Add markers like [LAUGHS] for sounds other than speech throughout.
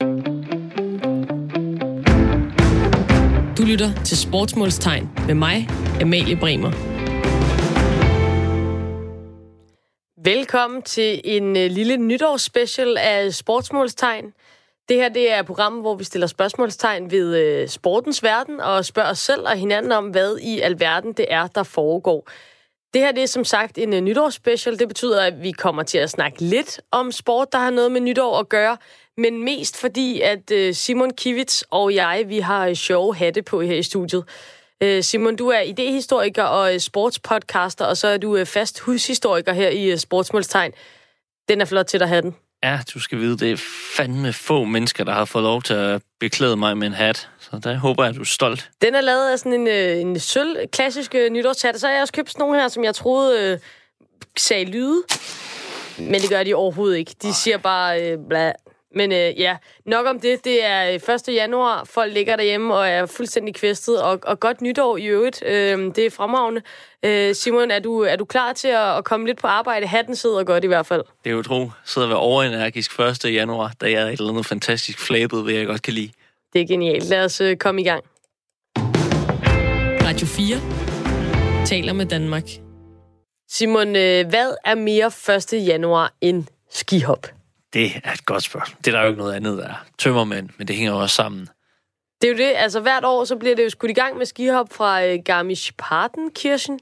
Du lytter til Sportsmålstegn med mig, Amalie Bremer. Velkommen til en øh, lille nytårsspecial af Sportsmålstegn. Det her det er et program, hvor vi stiller spørgsmålstegn ved øh, sportens verden og spørger os selv og hinanden om, hvad i alverden det er, der foregår. Det her det er som sagt en øh, nytårsspecial. Det betyder, at vi kommer til at snakke lidt om sport, der har noget med nytår at gøre, men mest fordi, at uh, Simon Kivits og jeg, vi har sjove hatte på her i studiet. Uh, Simon, du er idehistoriker og sportspodcaster, og så er du fast hushistoriker her i uh, Sportsmålstegn. Den er flot til dig have den. Ja, du skal vide, det er fandme få mennesker, der har fået lov til at beklæde mig med en hat. Så der håber jeg, at du er stolt. Den er lavet af sådan en, øh, en sølv, klassisk øh, nytårshat. Så har jeg også købt sådan nogle her, som jeg troede øh, sagde lyde. Men det gør de overhovedet ikke. De siger bare øh, bla. Men øh, ja, nok om det. Det er 1. januar. Folk ligger derhjemme og er fuldstændig kvæstet. Og, og godt nytår i øvrigt. Øh, det er fremragende. Øh, Simon, er du, er du klar til at, at komme lidt på arbejde? Hatten sidder godt i hvert fald. Det er jo tro. Sidder ved overenergisk 1. januar, da jeg er et eller andet fantastisk flabet, vil jeg godt kan lide. Det er genialt. Lad os øh, komme i gang. Radio 4 taler med Danmark. Simon, øh, hvad er mere 1. januar end skihop? Det er et godt spørgsmål. Det er der jo ikke noget andet, der er. Tømmermænd, men det hænger jo også sammen. Det er jo det. Altså hvert år, så bliver det jo skudt i gang med skihop fra øh, Garmisch-Partenkirchen.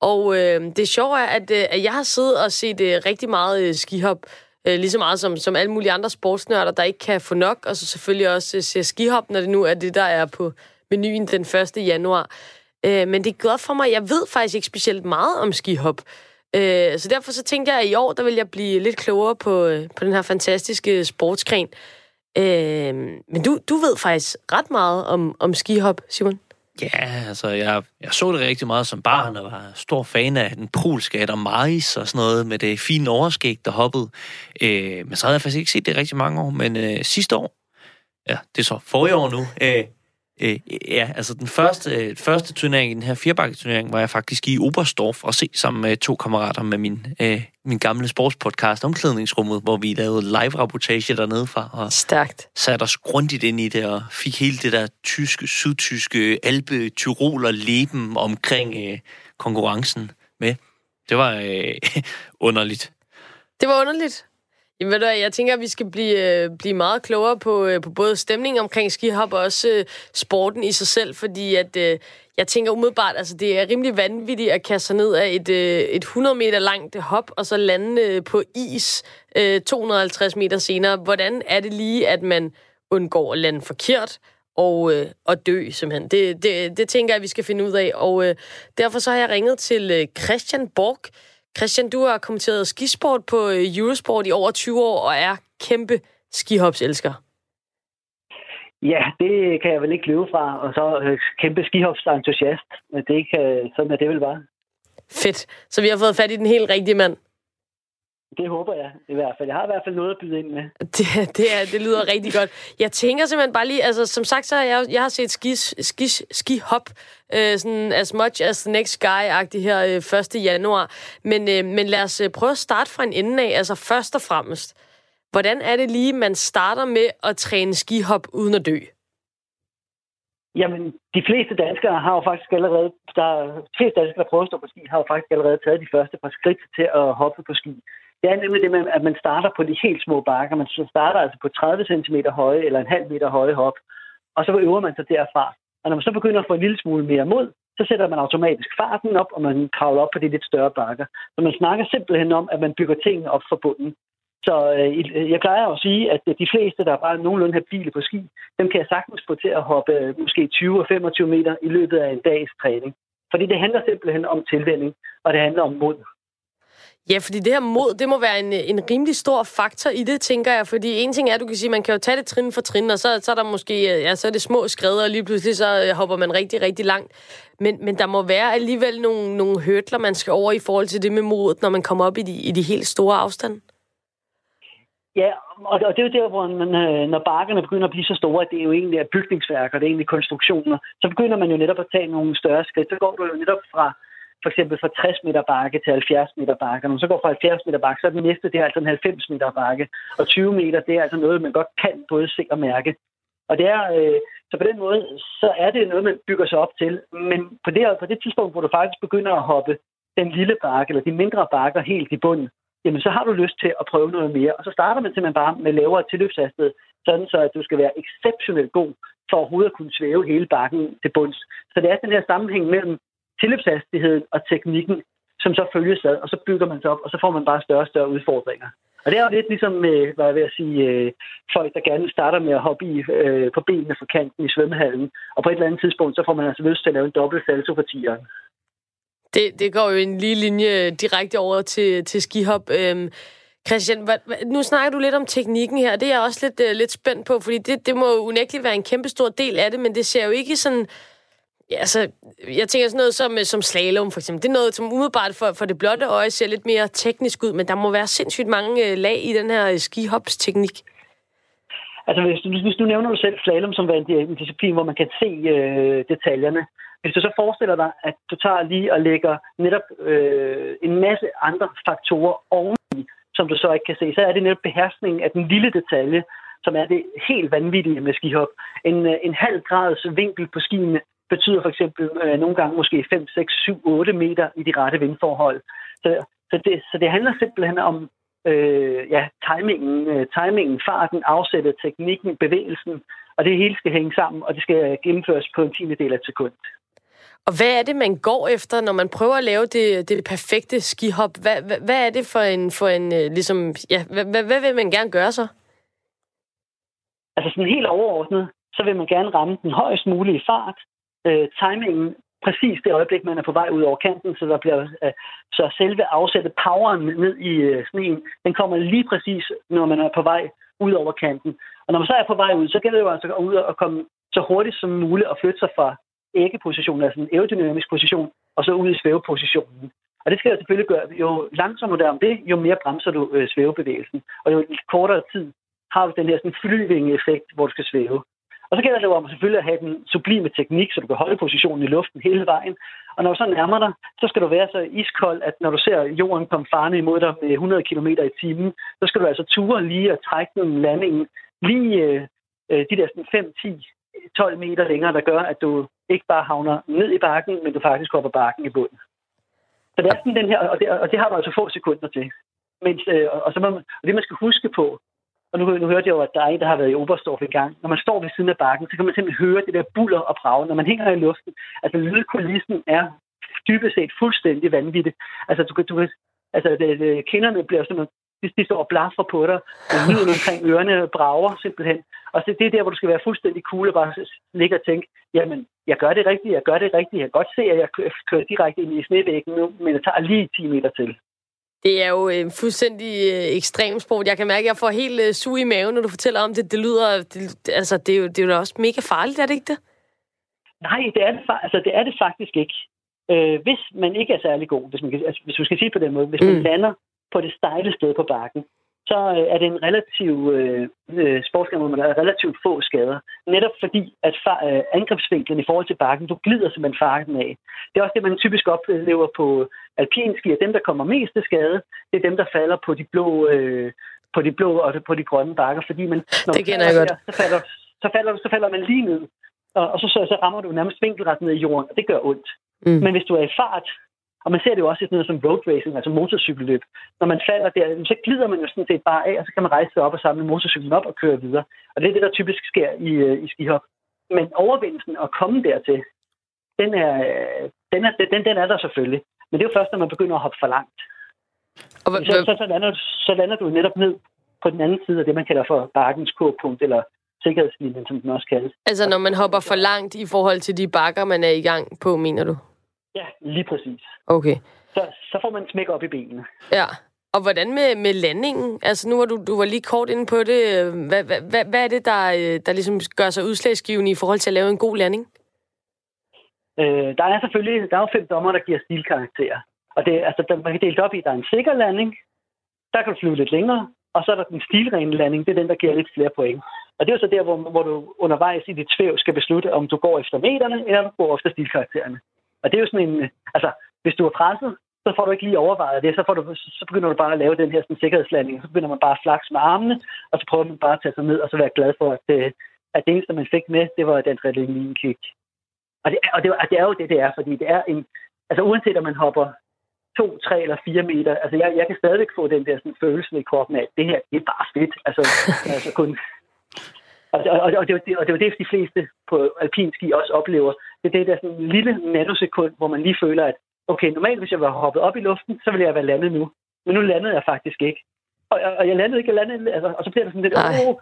Og øh, det sjove er, at, øh, at jeg har siddet og set øh, rigtig meget øh, skihop. Øh, lige så meget som, som alle mulige andre sportsnørder, der ikke kan få nok. Og så selvfølgelig også øh, ser skihop, når det nu er det, der er på menuen den 1. januar. Øh, men det er godt for mig. Jeg ved faktisk ikke specielt meget om skihop. Øh, så derfor så tænkte jeg, at i år, der vil jeg blive lidt klogere på, øh, på den her fantastiske sportsgren. Øh, men du, du ved faktisk ret meget om, om skihop, Simon. Ja, altså, jeg, jeg så det rigtig meget som barn, og var stor fan af den polske Adam Maris og sådan noget, med det fine overskæg, der hoppede. Øh, men så havde jeg faktisk ikke set det rigtig mange år, men øh, sidste år, ja, det er så forrige år nu, øh, Øh, ja, altså den første, øh, første turnering, den her firebakketurnering, var jeg faktisk i Oberstdorf og se sammen med to kammerater med min, øh, min gamle sportspodcast Omklædningsrummet, hvor vi lavede live-rapportage dernede fra. Og Stærkt. Satte os grundigt ind i det og fik hele det der tyske, sydtyske, alpe, tyroler leben omkring øh, konkurrencen med. Det var øh, [LAUGHS] underligt. Det var underligt. Jamen, ved du, jeg tænker, at vi skal blive, øh, blive meget klogere på, øh, på både stemningen omkring skihop og også øh, sporten i sig selv, fordi at, øh, jeg tænker umiddelbart, altså det er rimelig vanvittigt at kaste sig ned af et, øh, et 100 meter langt hop, og så lande øh, på is øh, 250 meter senere. Hvordan er det lige, at man undgår at lande forkert og, øh, og dø, simpelthen? Det, det, det tænker jeg, at vi skal finde ud af, og øh, derfor så har jeg ringet til øh, Christian Borg, Christian, du har kommenteret skisport på øh, Eurosport i over 20 år og er kæmpe skihopselsker. Ja, det kan jeg vel ikke løbe fra, og så øh, kæmpe skihopsentusiast. Det kan, sådan er det vel bare. Fedt. Så vi har fået fat i den helt rigtige mand. Det håber jeg i hvert fald. Jeg har i hvert fald noget at byde ind med. [LAUGHS] Det, det, er, det lyder rigtig godt. Jeg tænker simpelthen bare lige, altså som sagt, så har jeg, jeg har set ski, ski, ski hop, øh, sådan as much as the next guy-agtig her øh, 1. januar. Men, øh, men lad os øh, prøve at starte fra en ende af. Altså først og fremmest, hvordan er det lige, man starter med at træne skihop uden at dø? Jamen, de fleste danskere har jo faktisk allerede, der, de fleste danskere, der prøver at stå på ski, har jo faktisk allerede taget de første par skridt til at hoppe på ski. Det er nemlig det med, at man starter på de helt små bakker. Man starter altså på 30 cm høje eller en halv meter høje hop, og så øver man sig derfra. Og når man så begynder at få en lille smule mere mod, så sætter man automatisk farten op, og man kravler op på de lidt større bakker. Så man snakker simpelthen om, at man bygger tingene op fra bunden. Så øh, øh jeg plejer at sige, at øh, de fleste, der er bare nogenlunde habile på ski, dem kan jeg sagtens få til at hoppe øh, måske 20 og 25 meter i løbet af en dags træning. Fordi det handler simpelthen om tilvænning, og det handler om mod. Ja, fordi det her mod, det må være en, en rimelig stor faktor i det, tænker jeg. Fordi en ting er, at du kan sige, man kan jo tage det trin for trin, og så, så er der måske, øh, ja, så er det små skridt, og lige pludselig så øh, hopper man rigtig, rigtig langt. Men, men der må være alligevel nogle, nogle hørtler, man skal over i forhold til det med modet, når man kommer op i de, i de helt store afstande. Ja, og det er jo der, hvor man, øh, når bakkerne begynder at blive så store, at det er jo egentlig er bygningsværker, det er egentlig konstruktioner, så begynder man jo netop at tage nogle større skridt. Så går du jo netop fra for eksempel fra 60 meter bakke til 70 meter bakke. Når man så går fra 70 meter bakke, så er den næste, det er altså en 90 meter bakke. Og 20 meter, det er altså noget, man godt kan både se og mærke. Og det er, øh, så på den måde, så er det noget, man bygger sig op til. Men på det, på det tidspunkt, hvor du faktisk begynder at hoppe den lille bakke, eller de mindre bakker helt i bunden, jamen så har du lyst til at prøve noget mere. Og så starter man simpelthen bare med lavere tilløbshastighed, sådan så at du skal være exceptionelt god for overhovedet at kunne svæve hele bakken til bunds. Så det er den her sammenhæng mellem tilløbshastigheden og teknikken, som så følges ad, og så bygger man sig op, og så får man bare større og større udfordringer. Og det er jo lidt ligesom med, hvad jeg vil sige, øh, folk, der gerne starter med at hoppe i, øh, på benene fra kanten i svømmehallen, og på et eller andet tidspunkt, så får man altså lyst til at lave en dobbelt salto for tieren. Det, det går jo en lige linje direkte over til, til skihop. Øhm, Christian, hvad, nu snakker du lidt om teknikken her, det er jeg også lidt, uh, lidt spændt på, fordi det, det må jo unægteligt være en kæmpe stor del af det, men det ser jo ikke sådan... Ja, altså, jeg tænker sådan noget som, øh, som slalom, for eksempel. Det er noget, som umiddelbart for, for det blotte øje ser lidt mere teknisk ud, men der må være sindssygt mange øh, lag i den her øh, skihops-teknik. Altså, hvis du, hvis du nævner du selv slalom som en, disciplin, hvor man kan se øh, detaljerne, hvis du så forestiller dig, at du tager lige og lægger netop øh, en masse andre faktorer oveni, som du så ikke kan se, så er det netop beherskningen af den lille detalje, som er det helt vanvittige med skihop. En, en halv grads vinkel på skiene betyder for eksempel øh, nogle gange måske 5, 6, 7, 8 meter i de rette vindforhold. Så, så, det, så det handler simpelthen om øh, ja, timingen, øh, timingen, farten, afsættet, teknikken, bevægelsen, og det hele skal hænge sammen, og det skal gennemføres på en tiende del af et sekund. Og hvad er det, man går efter, når man prøver at lave det, det perfekte skihop? Hvad, hvad, hvad er det for en, for en øh, ligesom, ja, hvad, hvad, hvad vil man gerne gøre så? Altså sådan helt overordnet, så vil man gerne ramme den højst mulige fart, øh, timingen, præcis det øjeblik, man er på vej ud over kanten, så der bliver øh, så selve afsættet poweren ned i øh, sneen, den kommer lige præcis, når man er på vej ud over kanten. Og når man så er på vej ud, så gælder det jo altså at ud og komme så hurtigt som muligt og flytte sig fra æggepositionen, altså en aerodynamisk position, og så ud i svævepositionen. Og det skal jeg selvfølgelig gøre. Jo langsommere der om det, jo mere bremser du øh, svævebevægelsen. Og jo kortere tid har du den her sådan flyvinge-effekt, hvor du skal svæve. Og så gælder det jo om selvfølgelig at have den sublime teknik, så du kan holde positionen i luften hele vejen. Og når du så nærmer dig, så skal du være så iskold, at når du ser jorden komme farne imod dig med 100 km i timen, så skal du altså ture lige og trække den landingen lige øh, de der 5, 10, 12 meter længere, der gør, at du ikke bare havner ned i bakken, men du faktisk hopper bakken i bunden. Så det er sådan den her, og det, og det har du altså få sekunder til. Men, øh, og, så man, og det, man skal huske på, og nu, nu hørte jeg jo, at der er en, der har været i Oberstdorf i gang. Når man står ved siden af bakken, så kan man simpelthen høre det der buller og brag, når man hænger i luften. Altså, lydkulissen er dybest set fuldstændig vanvittig. Altså, du, du, altså det, det, kinderne bliver sådan de, de står og blaffer på dig, og lyden omkring ørerne brager simpelthen. Og så det er der, hvor du skal være fuldstændig cool og bare ligge og tænke, jamen, jeg gør det rigtigt, jeg gør det rigtigt, jeg kan godt se, at jeg kører direkte ind i snevæggen nu, men jeg tager lige 10 meter til. Det er jo en fuldstændig øh, ekstrem sport. Jeg kan mærke, at jeg får helt sug i maven, når du fortæller om det. Det lyder, det, altså, det er, jo, det er jo også mega farligt, er det ikke det? Nej, det er det, altså, det, er det faktisk ikke. Øh, hvis man ikke er særlig god, hvis, man altså, hvis du skal sige på den måde, hvis mm. man lander på det stejle sted på bakken, så øh, er det en relativ øh, øh sportsgren, hvor man har relativt få skader. Netop fordi, at far, øh, angrebsvinklen i forhold til bakken, du glider simpelthen farten af. Det er også det, man typisk oplever på alpinski, at dem, der kommer mest til skade, det er dem, der falder på de blå, øh, på de blå og på de grønne bakker, fordi man, når det kender jeg godt. Der, så, falder, så, falder, så falder man lige ned, og, og så, så, så rammer du nærmest vinkelret ned i jorden, og det gør ondt. Mm. Men hvis du er i fart, og man ser det jo også i sådan noget som road racing, altså motorcykelløb. Når man falder der, så glider man jo sådan set bare af, og så kan man rejse sig op og samle motorcyklen op og køre videre. Og det er det, der typisk sker i, øh, i skihop. Men overvindelsen at komme dertil, den er, den, er, den, den er der selvfølgelig. Men det er jo først, når man begynder at hoppe for langt. Og så, så, så, lander, så lander du netop ned på den anden side af det, man kalder for bakkens k-punkt, eller sikkerhedslinjen, som den også kaldes. Altså når man hopper for langt i forhold til de bakker, man er i gang på, mener du? Ja, lige præcis. Okay. Så, så får man smæk op i benene. Ja. Og hvordan med, med landingen? Altså nu var du, du var lige kort inde på det. Hvad, hvad, hvad er det, der, der ligesom gør sig udslagsgivende i forhold til at lave en god landing? Øh, der er selvfølgelig der er jo fem dommer, der giver stilkarakterer. Og det, altså, der, man kan dele op i, der er en sikker landing, der kan du flyve lidt længere, og så er der den stilrene landing, det er den, der giver lidt flere point. Og det er jo så der, hvor, hvor du undervejs i dit tvæv skal beslutte, om du går efter meterne, eller du går efter stilkaraktererne. Og det er jo sådan en, altså, hvis du er presset, så får du ikke lige overvejet det. Så, får du, så begynder du bare at lave den her sådan, sikkerhedslanding. Så begynder man bare at flakse med armene, og så prøver man bare at tage sig ned og så være glad for, at, øh, at det eneste, man fik med, det var et adrenalinkick. Og det, og, det, og det er jo det, det er, fordi det er en... Altså uanset om man hopper to, tre eller fire meter, altså jeg, jeg kan stadigvæk få den der sådan, følelse i kroppen af, at det her, det er bare fedt. Altså, [LAUGHS] altså kun, og, og, og, og, det, og det er jo det, de fleste på alpinski også oplever. Det er det der sådan lille nanosekund, hvor man lige føler, at okay, normalt hvis jeg var hoppet op i luften, så ville jeg være landet nu. Men nu landede jeg faktisk ikke. Og, og, og jeg landede ikke, jeg landede, altså, og så bliver det sådan lidt, oh,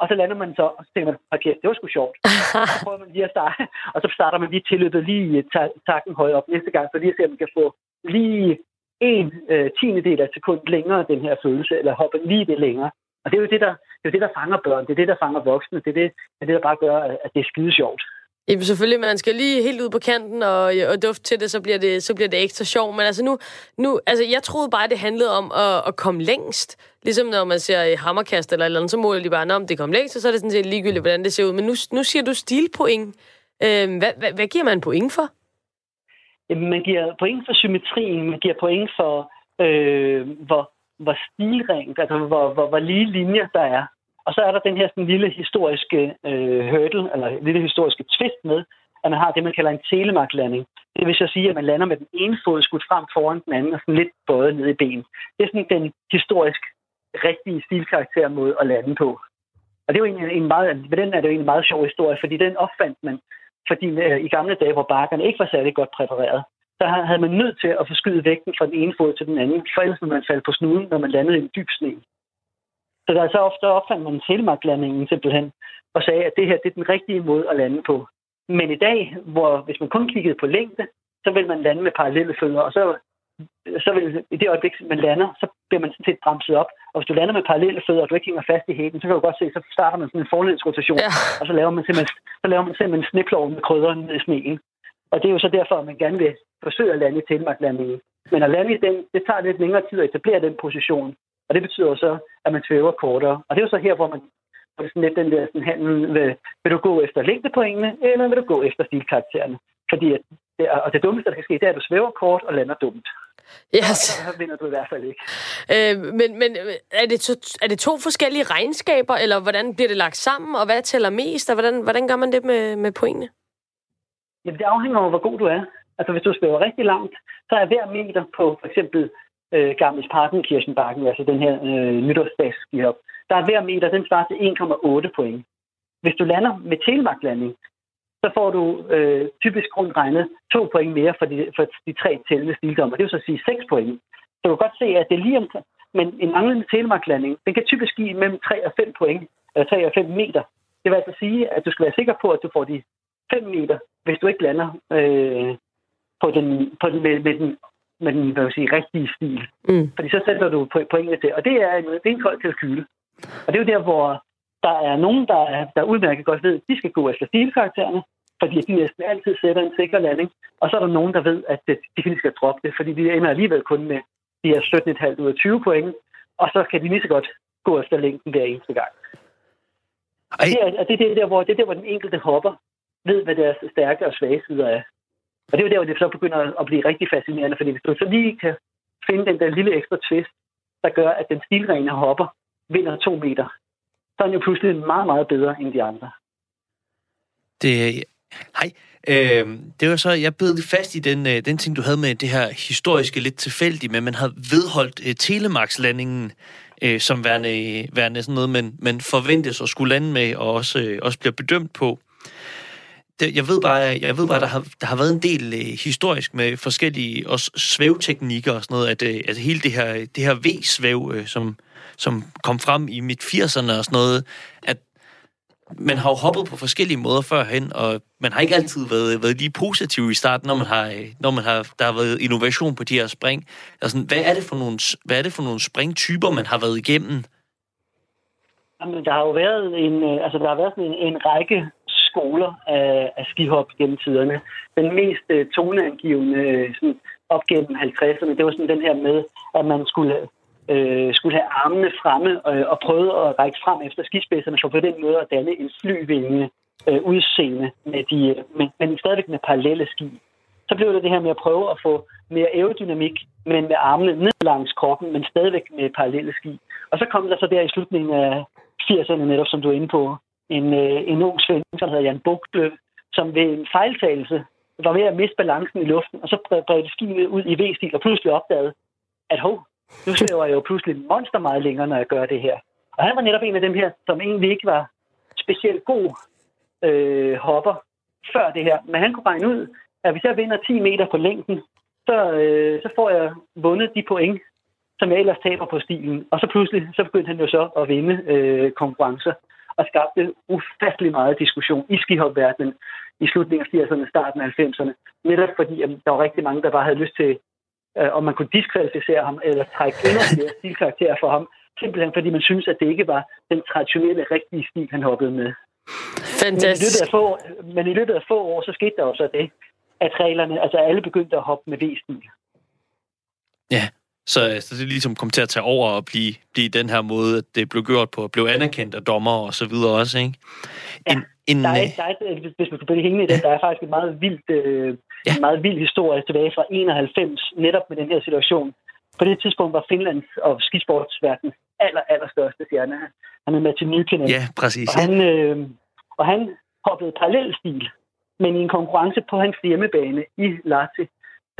og så lander man så, og så tænker man, okay, det var sgu sjovt. Og så prøver man lige at starte, [LAUGHS] og så starter man lige tilløbet lige takken højere op næste gang, for lige at se, om man kan få lige en øh, tiende del af et sekund længere den her følelse, eller hoppe lige det længere. Og det er jo det, der, det, er jo det, der fanger børn, det er det, der fanger voksne, det er det, det, er det der bare gør, at det er skide sjovt. Jamen selvfølgelig, man skal lige helt ud på kanten og, og dufte til det så, bliver det, så bliver det ekstra sjovt. Men altså nu, nu altså jeg troede bare, det handlede om at, at komme længst. Ligesom når man ser hammerkast eller eller andet, så måler de bare, om det kom længst, og så er det sådan set ligegyldigt, hvordan det ser ud. Men nu, nu siger du stilpoint. Øh, hvad, hvad, hvad giver man point for? Jamen, man giver point for symmetrien, man giver point for, øh, hvor, hvor stilrent, altså hvor, hvor, hvor lige linjer der er. Og så er der den her sådan, lille historiske øh, hurdle, eller lille historiske twist med, at man har det, man kalder en telemarklanding. Det vil så sige, at man lander med den ene fod skudt frem foran den anden, og sådan lidt bøjet ned i ben. Det er sådan den historisk rigtige stilkarakter måde at lande på. Og det er jo egentlig en meget, med den er det jo en meget sjov historie, fordi den opfandt man, fordi øh, i gamle dage, hvor bakkerne ikke var særlig godt præpareret, så havde man nødt til at forskyde vægten fra den ene fod til den anden, for ellers ville man falde på snuden, når man landede i en dyb sne. Så der er så ofte opfandt man telemarklandingen simpelthen, og sagde, at det her det er den rigtige måde at lande på. Men i dag, hvor hvis man kun kiggede på længde, så vil man lande med parallelle fødder, og så, så vil i det øjeblik, man lander, så bliver man sådan set bremset op. Og hvis du lander med parallelle fødder, og du ikke hænger fast i hælen, så kan du godt se, så starter man sådan en forlænsrotation, ja. og så laver man simpelthen, så laver man simpelthen sneplov med krydderen ned i sneen. Og det er jo så derfor, at man gerne vil forsøge at lande i Telemark-landingen. Men at lande i den, det tager lidt længere tid at etablere den position. Og det betyder så, at man svæver kortere. Og det er jo så her, hvor man får sådan lidt den der sådan handel, vil, vil du gå efter længdepoengene, eller vil du gå efter stilkaraktererne? Fordi at det, og det dummeste, der kan ske, det er, at du svæver kort og lander dumt. Yes. Så vinder du i hvert fald ikke. Øh, men men er, det to, er det to forskellige regnskaber, eller hvordan bliver det lagt sammen, og hvad tæller mest, og hvordan, hvordan gør man det med, med pointene? Jamen, det afhænger af, hvor god du er. Altså, hvis du svæver rigtig langt, så er hver meter på for eksempel øh, Garmisch Partenkirchenbakken, altså den her øh, nytårsdagsskihop, der er hver meter, den svarer til 1,8 point. Hvis du lander med telemarklanding, så får du øh, typisk rundt regnet to point mere for de, for de tre tællende stildommer. Det vil så sige 6 point. Så du kan godt se, at det er lige om, men en manglende telemarklanding, den kan typisk give mellem 3 og 5 point, eller 3 og 5 meter. Det vil altså sige, at du skal være sikker på, at du får de 5 meter, hvis du ikke lander øh, på den, på den, med, med den med den hvad sige, rigtige stil. Mm. Fordi så sætter du pointene til. Og det er, en, det er en kold kalkyle. Og det er jo der, hvor der er nogen, der, er, der udmærket godt ved, at de skal gå efter stilkaraktererne, fordi de næsten altid sætter en sikker landing. Og så er der nogen, der ved, at de faktisk skal droppe det, fordi de ender alligevel kun med de her 17,5 ud af 20 point, og så kan de lige så godt gå efter længden hver eneste gang. Ej. Det, er, det, er der, hvor, det er der, hvor den enkelte hopper ved, hvad deres stærke og svage sider er. Og det er jo der, hvor det så begynder at blive rigtig fascinerende, fordi hvis du så lige kan finde den der lille ekstra twist, der gør, at den stilrene hopper vinder to meter, så er den jo pludselig meget, meget bedre end de andre. Det, hej. Øh, det var så, jeg bed fast i den, øh, den ting, du havde med det her historiske lidt tilfældige, men man havde vedholdt øh, telemarkslandingen øh, som værende, værende sådan noget, man, man forventes at skulle lande med, og også, øh, også bliver bedømt på det, jeg ved bare, jeg ved bare der, har, der har været en del øh, historisk med forskellige også svævteknikker og sådan noget, at øh, altså hele det her, det her V-svæv, øh, som, som kom frem i midt 80'erne og sådan noget, at man har jo hoppet på forskellige måder førhen, og man har ikke altid været, været lige positiv i starten, når man har, øh, når man har, der har været innovation på de her spring. Altså, hvad er det for nogle, hvad er det for nogle springtyper, man har været igennem? Jamen, der har jo været en, øh, altså, der har været en, en række skoler af, af skihop gennem tiderne. Den mest øh, toneangivende øh, sådan, op gennem 50'erne, det var sådan den her med, at man skulle, øh, skulle have armene fremme øh, og prøve at række frem efter skispidserne, for på den måde at danne en flyvinge øh, udseende med de, øh, men, men stadigvæk med parallelle ski. Så blev det det her med at prøve at få mere aerodynamik, men med armene ned langs kroppen, men stadigvæk med parallelle ski. Og så kom der så der i slutningen af 80'erne netop, som du er inde på, en, øh, en ung svensk, som hedder Jan Bukløv, som ved en fejltagelse var ved at miste balancen i luften, og så bredte skibet ud i V-stil, og pludselig opdagede, at hov, nu svæver jeg jo pludselig monster meget længere, når jeg gør det her. Og han var netop en af dem her, som egentlig ikke var specielt god øh, hopper før det her. Men han kunne regne ud, at hvis jeg vinder 10 meter på længden, så, øh, så får jeg vundet de point, som jeg ellers taber på stilen. Og så pludselig, så begyndte han jo så at vinde øh, konkurrencer og skabte ufattelig meget diskussion i skihopverdenen i slutningen af 80'erne, starten af 90'erne. Netop fordi at der var rigtig mange, der bare havde lyst til, øh, om man kunne diskvalificere ham eller trække endnu flere stilkarakterer for ham, simpelthen fordi man synes, at det ikke var den traditionelle, rigtige stil, han hoppede med. Fantastisk. Men i, løbet af få, men i løbet af få år, så skete der jo så det, at reglerne, altså alle begyndte at hoppe med V-stil. Ja, så, så det ligesom kom til at tage over og blive, blive den her måde, at det blev gjort på, blev anerkendt af dommer og så videre også, ikke? En, ja, en, der er, der er, hvis man kan blive hængende i det, der er faktisk en meget, vildt, øh, ja. en meget vild historie tilbage fra 91, netop med den her situation. På det tidspunkt var Finlands og skisportsverden aller, aller største stjerne. Han er med til Nykänen. Ja, præcis. Og han, øh, og han hoppede parallel stil, men i en konkurrence på hans hjemmebane i Lahti,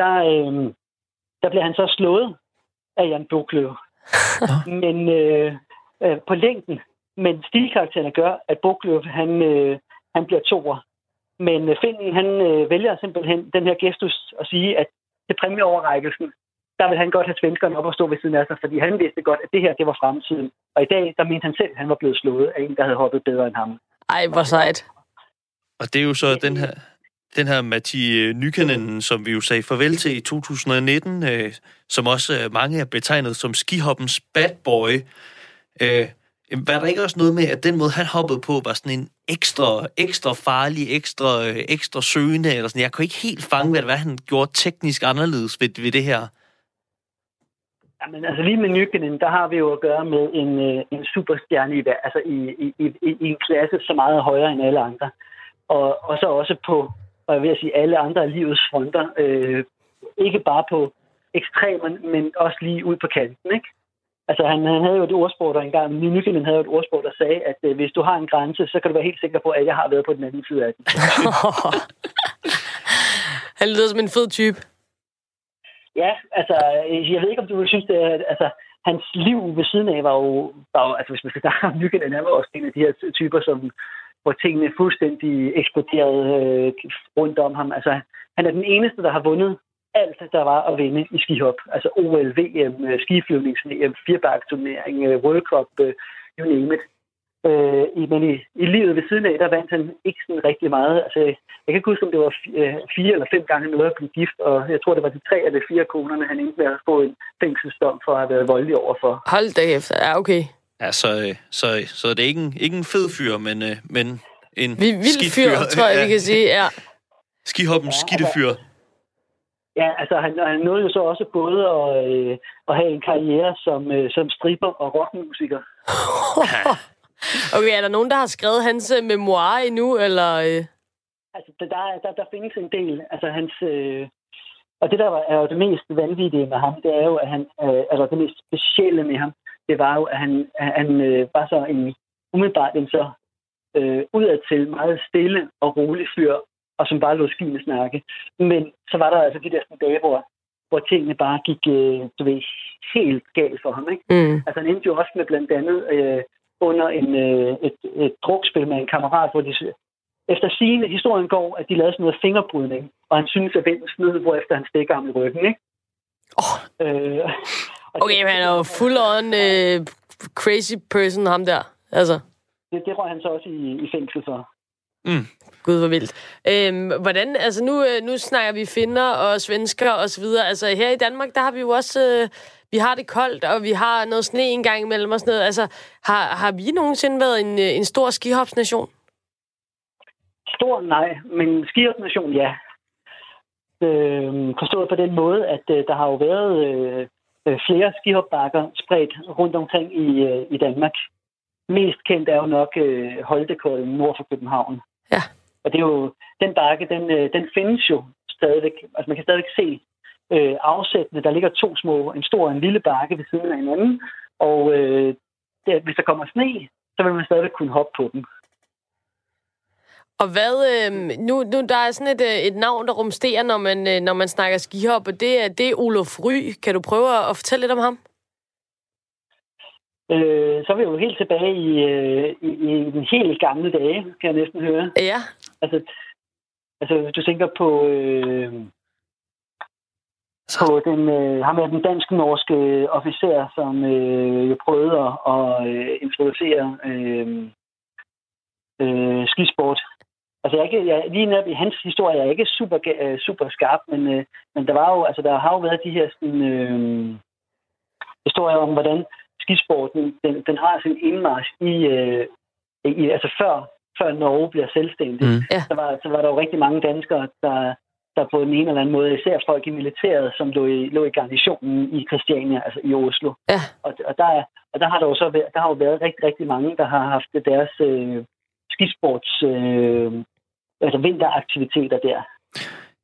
der, øh, der blev han så slået af Jan Bokløv. [LAUGHS] men øh, øh, på længden. Men stilkaraktererne gør, at Bokløv, han, øh, han bliver toer. Men øh, Finden, han øh, vælger simpelthen den her gestus at sige, at til præmieoverrækkelsen, der vil han godt have svenskerne op og stå ved siden af sig, fordi han vidste godt, at det her, det var fremtiden. Og i dag, der mente han selv, at han var blevet slået af en, der havde hoppet bedre end ham. Ej, hvor sejt. Og det er jo så den her, den her Matti Nykänen, som vi jo sagde farvel til i 2019, øh, som også øh, mange er betegnet som skihoppens bad boy. Øh, var der ikke også noget med, at den måde, han hoppede på, var sådan en ekstra, ekstra farlig, ekstra, øh, ekstra søgende, eller sådan. Jeg kunne ikke helt fange, hvad, hvad han gjorde teknisk anderledes ved, ved det her. Jamen, altså lige med Nykänen, der har vi jo at gøre med en, øh, en superstjerne i, altså i, i, i, i en klasse så meget højere end alle andre. Og, og så også på, og jeg vil sige, alle andre af livets fronter. Øh, ikke bare på ekstremerne, men også lige ud på kanten, ikke? Altså, han, han havde jo et ordsprog der engang, Nykänen havde jo et ordsprog, der sagde, at øh, hvis du har en grænse, så kan du være helt sikker på, at jeg har været på den anden side af den. [LAUGHS] han lyder som en fed type. Ja, altså, jeg ved ikke, om du synes, det er, altså, hans liv ved siden af var jo, var jo altså, hvis man skal snakke om Nykänen, han var også en af de her typer, som, hvor tingene fuldstændig eksploderede øh, rundt om ham. Altså, han er den eneste, der har vundet alt, der var at vinde i skihop. Altså OL, VM, øh, skiflyvnings-VM, firebakketurnering, øh, World Cup, øh, you name it. Øh, men i, i livet ved siden af, der vandt han ikke sådan rigtig meget. Altså, jeg kan ikke huske, om det var fire eller fem gange noget at blive gift, og jeg tror, det var de tre eller fire konerne, han endte med at få en fængselsdom for at have været voldelig overfor. Hold da efter. Ja, okay. Ja, så, så, så det er ikke en, ikke en fed fyr, men, men en Vi, vild fyr, tror jeg, vi kan sige, ja. Skihoppens ja, skidte fyr. Altså, Ja, altså han, han nåede jo så også både at, øh, at have en karriere som, øh, som stripper og rockmusiker. [LAUGHS] okay, er der nogen, der har skrevet hans øh, memoir endnu, eller... Øh? Altså, der, der, der findes en del. Altså, hans... Øh, og det, der er jo det mest vanvittige med ham, det er jo, at han... Øh, altså, det mest specielle med ham, det var jo, at han, han øh, var så en umiddelbart en så øh, udadtil meget stille og rolig fyr, og som bare lå skiene snakke. Men så var der altså de der dage, hvor, hvor tingene bare gik øh, du ved, helt galt for ham. Ikke? Mm. Altså han endte jo også med blandt andet øh, under en, øh, et, et drukspil med en kammerat, hvor de efter sigende historien går, at de lavede sådan noget fingerbrydning, og han synes, at vinden snød, hvor efter han stikker ham i ryggen. Ikke? Oh. Øh, okay, men han er jo full on øh, crazy person, ham der. Altså. Det, det røg han så også i, i fængsel for. Mm. Gud, hvor vildt. Øhm, hvordan, altså nu, øh, nu snakker vi finner og svensker og så videre. Altså her i Danmark, der har vi jo også, øh, vi har det koldt, og vi har noget sne en gang imellem og sådan noget. Altså, har, har vi nogensinde været en, øh, en stor skihopsnation? Stor nej, men skihopsnation ja. Øh, forstået på den måde, at øh, der har jo været øh flere skihopbakker spredt rundt omkring i, øh, i Danmark. Mest kendt er jo nok øh, Holtekolden nord for København. Ja. Og det er jo, den bakke, den, øh, den findes jo stadigvæk, altså man kan stadigvæk se øh, afsættene. Der ligger to små, en stor og en lille bakke ved siden af hinanden, og øh, det, hvis der kommer sne, så vil man stadigvæk kunne hoppe på dem. Og hvad, øh, nu, nu der er sådan et, øh, et navn, der rumsterer, når man, øh, når man snakker skihop, og det er, det er Olof Ry. Kan du prøve at fortælle lidt om ham? Øh, så er vi jo helt tilbage i, øh, i, i den helt gamle dage, kan jeg næsten høre. Ja. Altså, altså hvis du tænker på, øh, på den, øh, ham er den dansk-norske officer, som øh, jo prøvede at, at øh, introducere øh, øh, skisport Altså, jeg, ikke, jeg, lige netop i hans historie er jeg ikke super, uh, super skarp, men, uh, men der var jo, altså, der har jo været de her sådan, uh, historier om, hvordan skisporten, den, den har sin indmarsch i, uh, i altså før, før Norge bliver selvstændig. Mm. Ja. Så, var, så var der jo rigtig mange danskere, der, der på en eller anden måde, især folk i militæret, som lå i, lå i garnitionen i Christiania, altså i Oslo. Ja. Og, og, der, og der har der jo så været, der har jo været rigtig, rigtig mange, der har haft deres øh, skisports øh, altså vinteraktiviteter der.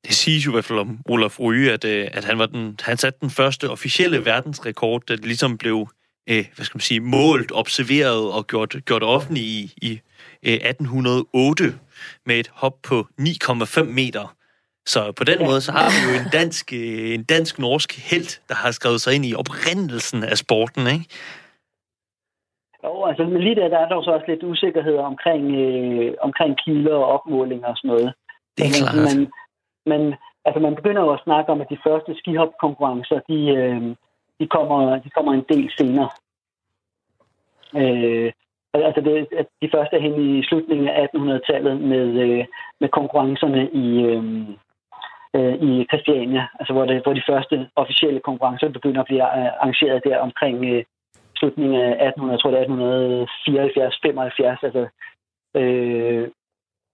Det siges jo i hvert fald om Olaf Ryge, at, øh, at han, var den, han satte den første officielle verdensrekord, der ligesom blev øh, hvad skal man sige, målt, observeret og gjort, gjort offentlig i, i øh, 1808 med et hop på 9,5 meter. Så på den ja. måde, så har vi jo en dansk, øh, en dansk-norsk held, der har skrevet sig ind i oprindelsen af sporten, ikke? Jo, altså men lige der, der er der så også lidt usikkerhed omkring, øh, omkring kilder og opmålinger og sådan noget. Det er klart. Men, men altså, man begynder jo at snakke om, at de første skihop-konkurrencer, de, øh, de, kommer, de kommer en del senere. Øh, altså det, at de første er hen i slutningen af 1800-tallet med, øh, med konkurrencerne i, øh, øh, i Christiania, altså hvor, det, hvor de første officielle konkurrencer begynder at blive øh, arrangeret der omkring øh, slutningen af 1800, jeg tror det er 1874, 75, altså øh,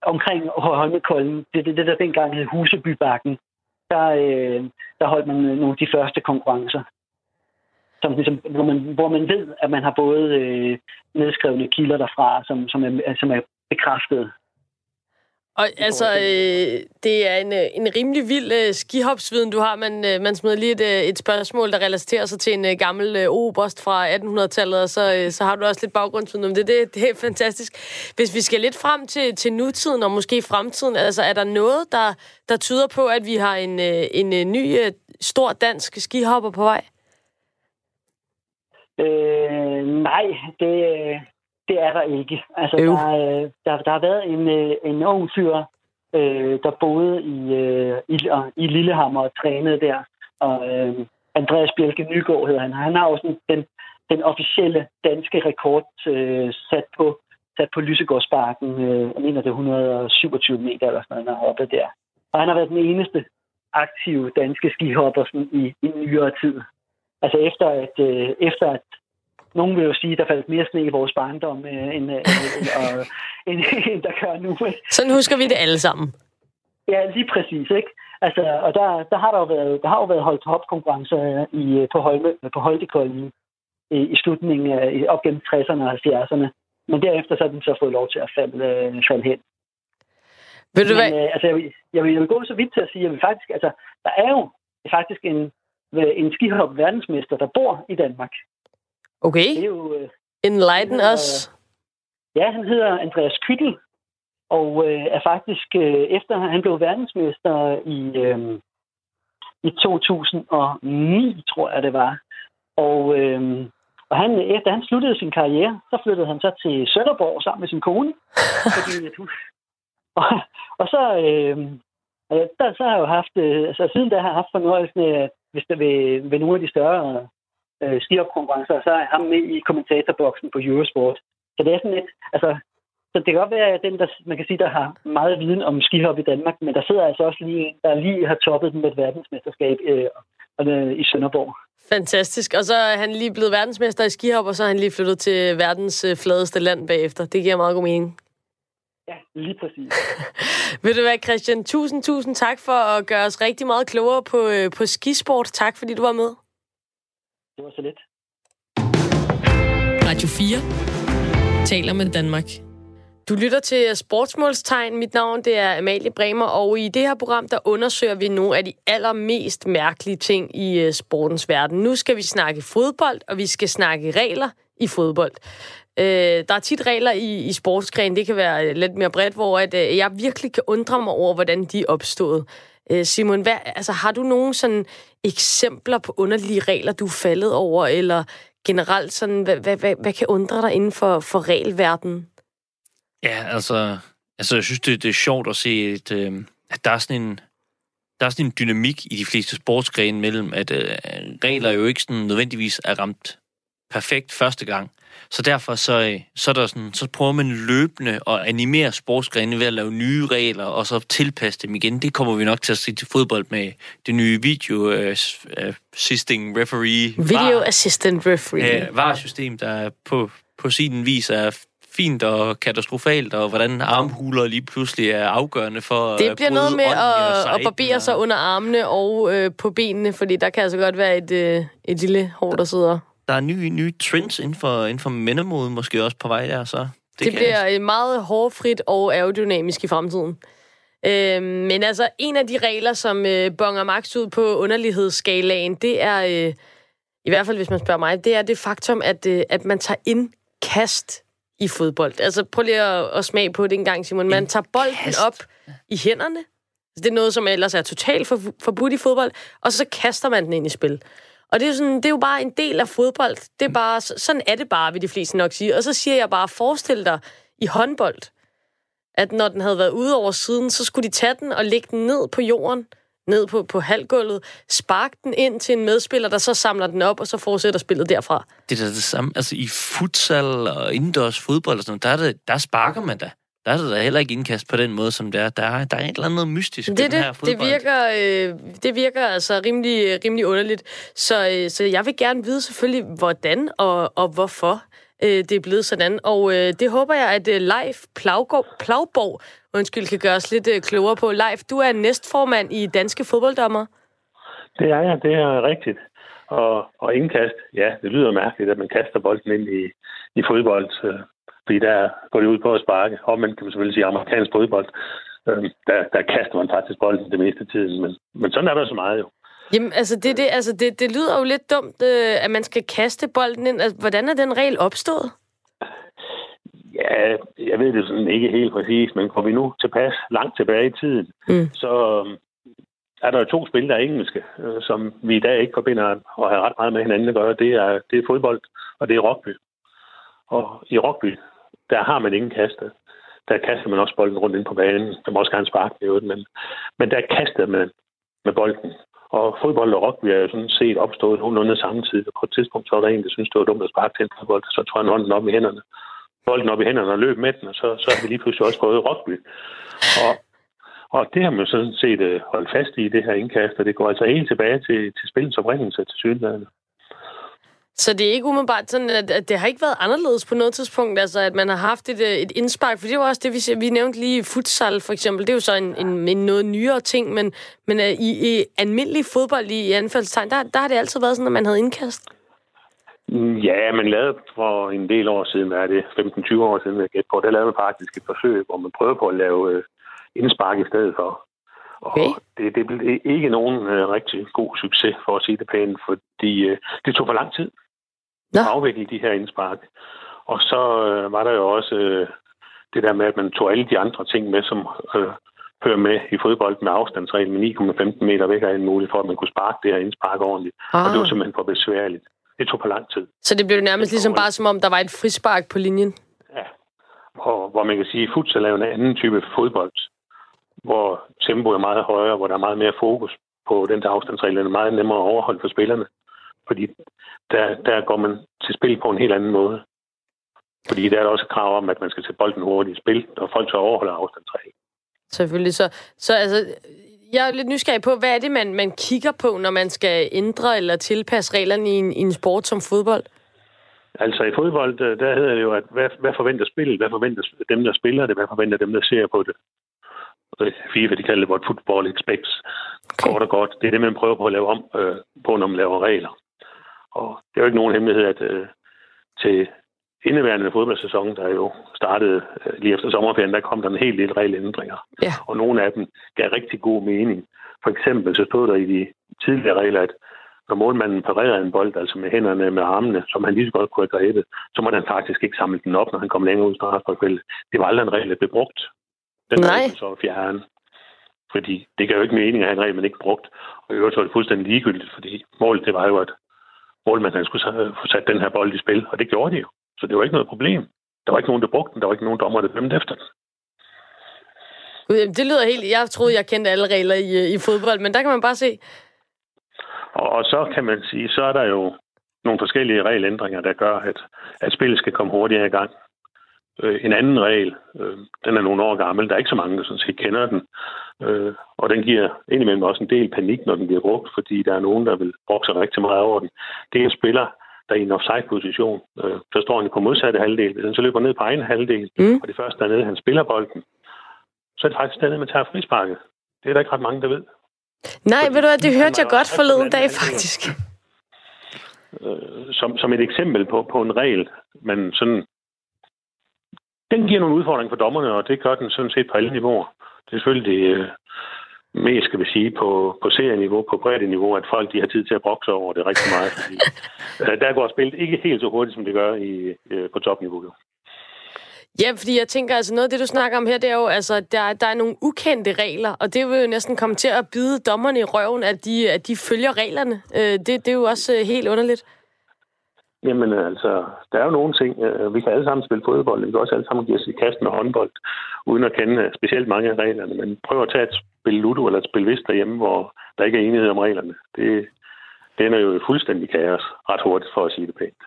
omkring Holmenkollen, det, det, det der dengang hed Husebybakken, der, øh, der holdt man øh, nogle af de første konkurrencer. Som, ligesom, hvor, man, hvor man ved, at man har både øh, nedskrevne kilder derfra, som, som, er, som er bekræftet. Og altså, øh, det er en, øh, en rimelig vild øh, skihopsviden, du har. Man, øh, man smider lige et, øh, et spørgsmål, der relaterer sig til en øh, gammel øh, oberst fra 1800-tallet, og så, øh, så har du også lidt baggrundsviden om det. det. Det er fantastisk. Hvis vi skal lidt frem til, til nutiden, og måske fremtiden, altså er der noget, der, der tyder på, at vi har en, øh, en, en ny øh, stor dansk skihopper på vej? Øh, nej, det, det er der ikke. Altså, der, øh, der, der har været en, øh, en ung fyr, øh, der boede i, øh, i, i Lillehammer og trænede der. Og øh, Andreas Bjelke Nygaard hedder han. Han har også den, den officielle danske rekord øh, sat på sat på Lysegårdsparken. Øh, jeg mener, det er 127 meter eller sådan noget, oppe der. Og han har været den eneste aktive danske skihopper sådan, i, i nyere tid. Altså efter at, øh, efter at nogen vil jo sige, at der faldt mere sne i vores barndom, øh, end, øh, end, og, [LAUGHS] end, end der gør nu. Ikke? Sådan husker vi det alle sammen. Ja, lige præcis. Ikke? Altså, og der, der, har der, jo været, der har jo været holdt hopkonkurrencer i, på, Holme, på Holtekolden i, i slutningen af, op gennem 60'erne og 70'erne. Men derefter så har den så fået lov til at falde, øh, falde hen. Vil du Men, øh, altså, jeg, vil, jeg, vil, jeg vil gå så vidt til at sige, at vi faktisk, altså, der er jo faktisk en, en skihop verdensmester, der bor i Danmark. Okay. Det er jo, øh, Enlighten hedder, os. Ja, han hedder Andreas Kyttel, og øh, er faktisk, øh, efter han blev verdensmester i, øh, i 2009, tror jeg det var. Og, øh, og han, efter han sluttede sin karriere, så flyttede han så til Sønderborg sammen med sin kone. [LAUGHS] fordi, og, og så, øh, der, så har jeg jo haft, øh, altså siden da har jeg haft fornøjelsen af, hvis der ved, ved nogle af de større øh, skihopkonkurrencer, og så er ham med i kommentatorboksen på Eurosport. Så det er sådan lidt, altså, så det kan godt være, at den, der, man kan sige, der har meget viden om skihop i Danmark, men der sidder altså også lige en, der lige har toppet den med et verdensmesterskab øh, øh, i Sønderborg. Fantastisk. Og så er han lige blevet verdensmester i skihop, og så er han lige flyttet til verdens øh, fladeste land bagefter. Det giver meget god mening. Ja, lige præcis. [LAUGHS] Ved du hvad, Christian? Tusind, tusind tak for at gøre os rigtig meget klogere på, øh, på skisport. Tak, fordi du var med. Det var så lidt. Radio 4 taler med Danmark. Du lytter til Sportsmålstegn. Mit navn det er Amalie Bremer, og i det her program, der undersøger vi nogle af de allermest mærkelige ting i øh, sportens verden. Nu skal vi snakke fodbold, og vi skal snakke regler i fodbold. Øh, der er tit regler i, i sportsgren, det kan være øh, lidt mere bredt, hvor at, øh, jeg virkelig kan undre mig over, hvordan de er opstået. Øh, Simon, hvad, altså, har du nogle sådan eksempler på underlige regler, du er faldet over, eller generelt sådan, hvad, hvad, hvad, hvad kan undre dig inden for, for regelverdenen? Ja, altså, altså jeg synes, det, det er sjovt at se, et, øh, at der er sådan en der er sådan en dynamik i de fleste sportsgrene mellem, at øh, regler jo ikke sådan nødvendigvis er ramt perfekt første gang. Så derfor så, øh, så, er der sådan, så prøver man løbende at animere sportsgrene ved at lave nye regler, og så tilpasse dem igen. Det kommer vi nok til at se til fodbold med det nye video uh, assisting referee. Video var, assistant referee. Uh, VAR-system, der på, på sin vis er fint og katastrofalt, og hvordan armhuler lige pludselig er afgørende for Det bliver noget med at, at barbere sig under armene og øh, på benene, fordi der kan altså godt være et, øh, et lille hår, der sidder der er nye, nye trends inden for, inden for mændemode måske også på vej der, så... Det, det bliver jeg... meget hårdfrit og aerodynamisk i fremtiden. Øh, men altså, en af de regler, som øh, bonger max ud på underlighedsskalaen, det er, øh, i hvert fald hvis man spørger mig, det er det faktum, at, øh, at man tager indkast i fodbold. Altså, prøv lige at, at smage på det en gang, Simon. Man tager bolden op i hænderne. Det er noget, som ellers er totalt forbudt i fodbold. Og så kaster man den ind i spil. Og det er, sådan, det er jo bare en del af fodbold. Det er bare, sådan er det bare, vil de fleste nok sige. Og så siger jeg bare, forestil dig i håndbold, at når den havde været ude over siden, så skulle de tage den og lægge den ned på jorden, ned på, på halvgulvet, sparke den ind til en medspiller, der så samler den op, og så fortsætter spillet derfra. Det er da det samme. Altså i futsal og indendørs fodbold, og sådan, der, er det, der sparker man da der er der heller ikke indkast på den måde, som det er. Der er, der er et eller andet mystisk det, det, den her fodbold. Det virker, øh, det virker altså rimelig, rimelig underligt. Så, øh, så jeg vil gerne vide selvfølgelig, hvordan og, og hvorfor øh, det er blevet sådan. Og øh, det håber jeg, at øh, Leif Plagborg, Plagborg undskyld, kan gøre os lidt øh, klogere på. Leif, du er næstformand i Danske Fodbolddommer. Det er jeg, det er rigtigt. Og, og indkast, ja, det lyder mærkeligt, at man kaster bolden ind i, i fodbold. Fordi der går det ud på at sparke. Og man kan selvfølgelig sige amerikansk fodbold. Øh, der, der kaster man faktisk bolden det meste af tiden. Men, men sådan er der så meget jo. Jamen, altså, det, det, altså det, det lyder jo lidt dumt, øh, at man skal kaste bolden ind. Altså, hvordan er den regel opstået? Ja, jeg ved det sådan ikke helt præcis, men går vi nu tilpas langt tilbage i tiden, mm. så øh, er der to spil, der er engelske, øh, som vi i dag ikke forbinder og har ret meget med hinanden at gøre. Det er, det er fodbold, og det er rugby. Og i rugby, der har man ingen kaster. Der kaster man også bolden rundt ind på banen. Der må også gerne sparke med men, men der kaster man med bolden. Og fodbold og rugby er jo sådan set opstået nogenlunde samtidig. På et tidspunkt så var der en, der synes det var dumt at sparke til en fodbold, så tror han hånden op i hænderne. Bolden op i hænderne og løb med den, og så, så har vi lige pludselig også fået rugby. Og, og det har man sådan set øh, holdt fast i, det her indkast, og det går altså helt tilbage til, til spillens oprindelse til synligheden. Så det er ikke umiddelbart sådan, at, at det har ikke været anderledes på noget tidspunkt, altså at man har haft et, øh, et indspark, for det var også det, vi, vi nævnte lige futsal for eksempel, det er jo så en, en, en noget nyere ting, men, men uh, i, i almindelig fodbold i anfaldstegn, der, der har det altid været sådan, at man havde indkast. Mm, ja, man lavede for en del år siden, er det, 15-20 år siden, jeg gæt på, der lavede man faktisk et forsøg, hvor man prøvede på at lave øh, indspark i stedet for. Okay. Og det, det blev ikke nogen uh, rigtig god succes, for at sige det pænt, fordi uh, det tog for lang tid. Nå. afvikle de her indspark. Og så øh, var der jo også øh, det der med, at man tog alle de andre ting med, som øh, hører med i fodbold med afstandsreglen med 9,15 meter væk af en mulighed for, at man kunne sparke det her indspark ordentligt. Ah. Og det var ah. simpelthen for besværligt. Det tog for lang tid. Så det blev nærmest ligesom bare som om, der var et frispark på linjen? Ja. Og, hvor man kan sige, at futsal er en anden type fodbold, hvor tempoet er meget højere, hvor der er meget mere fokus på den der afstandsregel, er meget nemmere at overholde for spillerne. Fordi der, der går man til spil på en helt anden måde. Fordi der er der også krav om, at man skal tage bolden hurtigt i spil, og folk så overholder afstandsreglen. Selvfølgelig. Så, så altså, jeg er lidt nysgerrig på, hvad er det, man, man kigger på, når man skal ændre eller tilpasse reglerne i en, i en sport som fodbold? Altså i fodbold, der hedder det jo, at hvad, hvad forventer spillet? Hvad forventer dem, der spiller det? Hvad forventer dem, der ser på det? FIFA, de kalder det what football expects. Okay. Kort og godt. Det er det, man prøver på at lave om øh, på, når man laver regler. Og det er jo ikke nogen hemmelighed, at øh, til indeværende fodboldsæson, der jo startede øh, lige efter sommerferien, der kom der en helt lille regelændringer. Ja. Og nogle af dem gav rigtig god mening. For eksempel så stod der i de tidligere regler, at når målmanden parerer en bold, altså med hænderne med armene, som han lige så godt kunne have grebet, så må han faktisk ikke samle den op, når han kommer længere ud i straffesparkfeltet. Det var aldrig en regel, der blev brugt. Den Nej. regel så fjerne. Fordi det gav jo ikke mening at have en regel, man ikke brugt. Og i øvrigt var det fuldstændig ligegyldigt, fordi målet det var jo, at målmanden han skulle få sat den her bold i spil, og det gjorde de jo. Så det var ikke noget problem. Der var ikke nogen, der brugte den. Der var ikke nogen dommer, der dømte efter den. Det lyder helt... Jeg troede, jeg kendte alle regler i, øh, i fodbold, men der kan man bare se... Og, og så kan man sige, så er der jo nogle forskellige regelændringer, der gør, at, at spillet skal komme hurtigere i gang. Øh, en anden regel, øh, den er nogle år gammel, der er ikke så mange, der sådan set kender den, øh, og den giver indimellem også en del panik, når den bliver brugt, fordi der er nogen, der vil brokke sig rigtig meget over den. Det er en spiller, der er i en offside-position, øh, så står han på modsatte halvdel. Hvis han så løber ned på egen halvdel, Mm. og det første dernede, han spiller bolden, så er det faktisk dernede, man tager frisparket. Det er der ikke ret mange, der ved. Nej, Fordi ved du hvad, det hørte jeg godt forleden dag, faktisk. øh, som, som et eksempel på, på en regel, men sådan, den giver nogle udfordringer for dommerne, og det gør den sådan set på alle niveauer. Det er selvfølgelig øh, mest, skal vi sige, på, på serieniveau, på bredde niveau, at folk de har tid til at brokse over det rigtig meget, fordi [LAUGHS] øh, der går spillet ikke helt så hurtigt, som det gør i, øh, på topniveau. Jo. Ja, fordi jeg tænker, altså noget af det, du snakker om her, det er jo, altså, der, der er nogle ukendte regler, og det vil jo næsten komme til at bide dommerne i røven, at de, at de følger reglerne. Øh, det, det er jo også helt underligt. Jamen øh, altså, der er jo nogle ting. Øh, vi kan alle sammen spille fodbold, vi kan også alle sammen give os i kast med håndbold, uden at kende øh, specielt mange af reglerne. Men prøv at tage et spil Ludo eller et spil Vist derhjemme, hvor der ikke er enighed om reglerne. Det, det ender jo i fuldstændig kaos ret hurtigt, for at sige det pænt.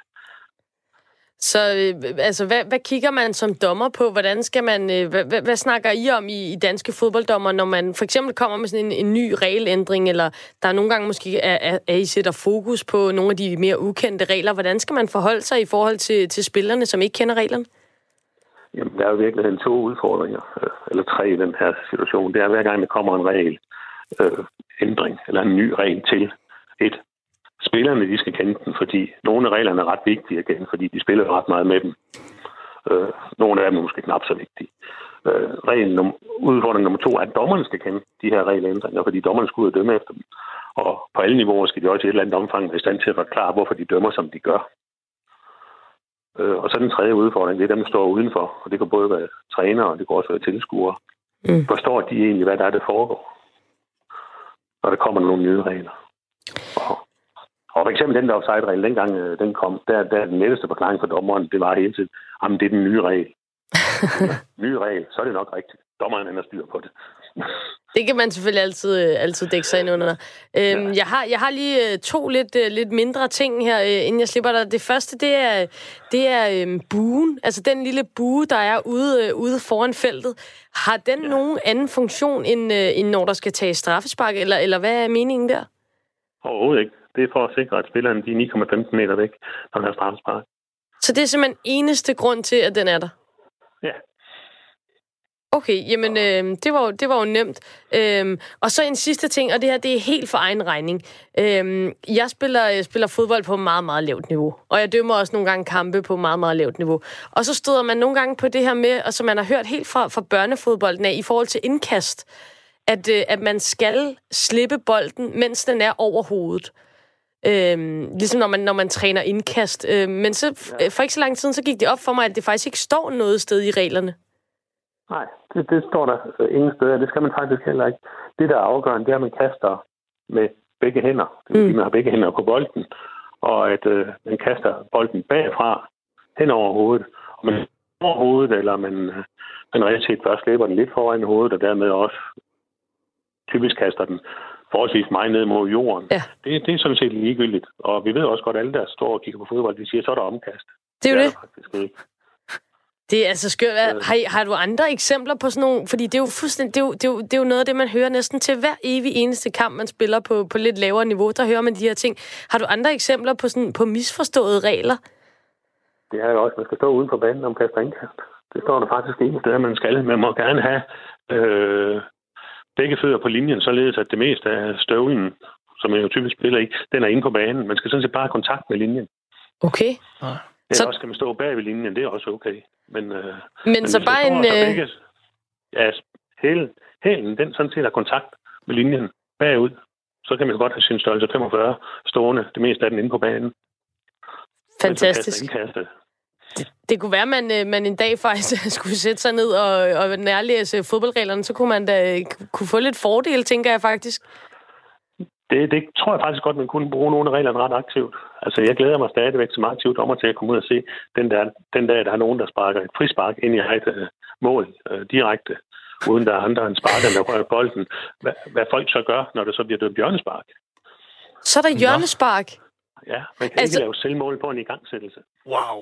Så øh, altså, hvad, hvad kigger man som dommer på? Hvordan skal man, øh, hvad, hvad, hvad snakker I om i, i danske fodbolddommer, når man for eksempel kommer med sådan en, en ny regelændring, eller der er nogle gange måske, at, at, at I sætter fokus på nogle af de mere ukendte regler. Hvordan skal man forholde sig i forhold til, til spillerne, som ikke kender reglerne? Jamen, der er jo virkelig to udfordringer, øh, eller tre i den her situation. Det er, hver gang der kommer en regel, øh, ændring, eller en ny regel til et. Spillerne, de skal kende den, fordi nogle af reglerne er ret vigtige at kende, fordi de spiller ret meget med dem. Øh, nogle af dem er måske knap så vigtige. Øh, regel num- udfordring nummer to er, at dommerne skal kende de her regelændringer, fordi dommerne skal ud og dømme efter dem. Og på alle niveauer skal de også i et eller andet omfang være i stand til at forklare, hvorfor de dømmer, som de gør. Øh, og så den tredje udfordring, det er dem, der står udenfor. Og det kan både være trænere, og det kan også være tilskuere. Mm. Forstår de egentlig, hvad der er, der foregår? Når der kommer nogle nye regler. Og, og for eksempel den der offside-regel, dengang øh, den kom, der, der er den letteste forklaring for dommeren, det var hele tiden, jamen det er den nye regel. [LAUGHS] nye regel, så er det nok rigtigt. Dommeren han har styr på det. Det kan man selvfølgelig altid, øh, altid dække sig ind under. Øhm, jeg, har, jeg har lige øh, to lidt, lidt mindre ting her, inden jeg slipper dig. Det første, det er, det er øhm, buen. Altså den lille bue, der er ude, øh, ude foran feltet. Har den ja. nogen anden funktion, end, øh, end når der skal tage straffespark? Eller, eller hvad er meningen der? Overhovedet ikke. Det er for at sikre, at spilleren de er 9,15 meter væk, når han har straffespark. Så det er simpelthen eneste grund til, at den er der? Ja. Okay, jamen øh, det, var det var jo nemt. Øhm, og så en sidste ting, og det her det er helt for egen regning. Øhm, jeg spiller, jeg spiller fodbold på meget, meget lavt niveau, og jeg dømmer også nogle gange kampe på meget, meget lavt niveau. Og så støder man nogle gange på det her med, og som man har hørt helt fra, fra børnefodbolden af, i forhold til indkast, at, øh, at man skal slippe bolden, mens den er over hovedet. Øhm, ligesom når man, når man træner indkast. Øhm, men så f- for ikke så lang tid, så gik det op for mig, at det faktisk ikke står noget sted i reglerne. Nej, det, det står der øh, ingen steder. Det skal man faktisk heller ikke. Det, der er afgørende, det er, at man kaster med begge hænder. Det vil sige, Mm. man har begge hænder på bolden, og at øh, man kaster bolden bagfra hen over hovedet. Og man over hovedet, eller man, øh, man reelt set først slæber den lidt foran hovedet, og dermed også typisk kaster den forholdsvis meget ned mod jorden. Ja. Det, det er sådan set ligegyldigt. Og vi ved også godt, at alle, der står og kigger på fodbold, de siger, så er der omkast. Det er jo det. faktisk ikke. Det er altså skørt. Øh. Har, har du andre eksempler på sådan nogle... Fordi det er jo fuldstændig... Det er jo, det er jo, det er jo noget af det, man hører næsten til hver evig eneste kamp, man spiller på, på lidt lavere niveau. Der hører man de her ting. Har du andre eksempler på, sådan, på misforståede regler? Det er jo også, man skal stå uden for banen om kast og indkast. Det står der faktisk ingen steder, man skal. Man må gerne have øh, begge fødder på linjen, således at det meste af støvlen, som jeg jo typisk spiller i, den er inde på banen. Man skal sådan set bare have kontakt med linjen. Okay. Ja. så... også kan man stå bag ved linjen, det er også okay. Men, øh, men, men så bare en... Øh... Ikke, ja, hele, hælen, den sådan set har kontakt med linjen bagud, så kan man godt have sin størrelse 45 stående, det meste af den inde på banen. Fantastisk. Det, det kunne være, at man, øh, man en dag faktisk [LAUGHS] skulle sætte sig ned og, og nærlæse fodboldreglerne, så kunne man da kunne få lidt fordel, tænker jeg faktisk. Det, det tror jeg faktisk godt, man kunne bruge nogle af reglerne ret aktivt. Altså, jeg glæder mig stadigvæk som aktiv dommer til at komme ud og se den, der, den dag, der er nogen, der sparker et frispark ind i et uh, mål uh, direkte, uden der er andre end sparker, der rører bolden. Hvad, hvad folk så gør, når det så bliver dømt hjørnespark. Så er der hjørnespark? Ja, man kan altså... ikke lave selvmål på en igangsættelse. Wow.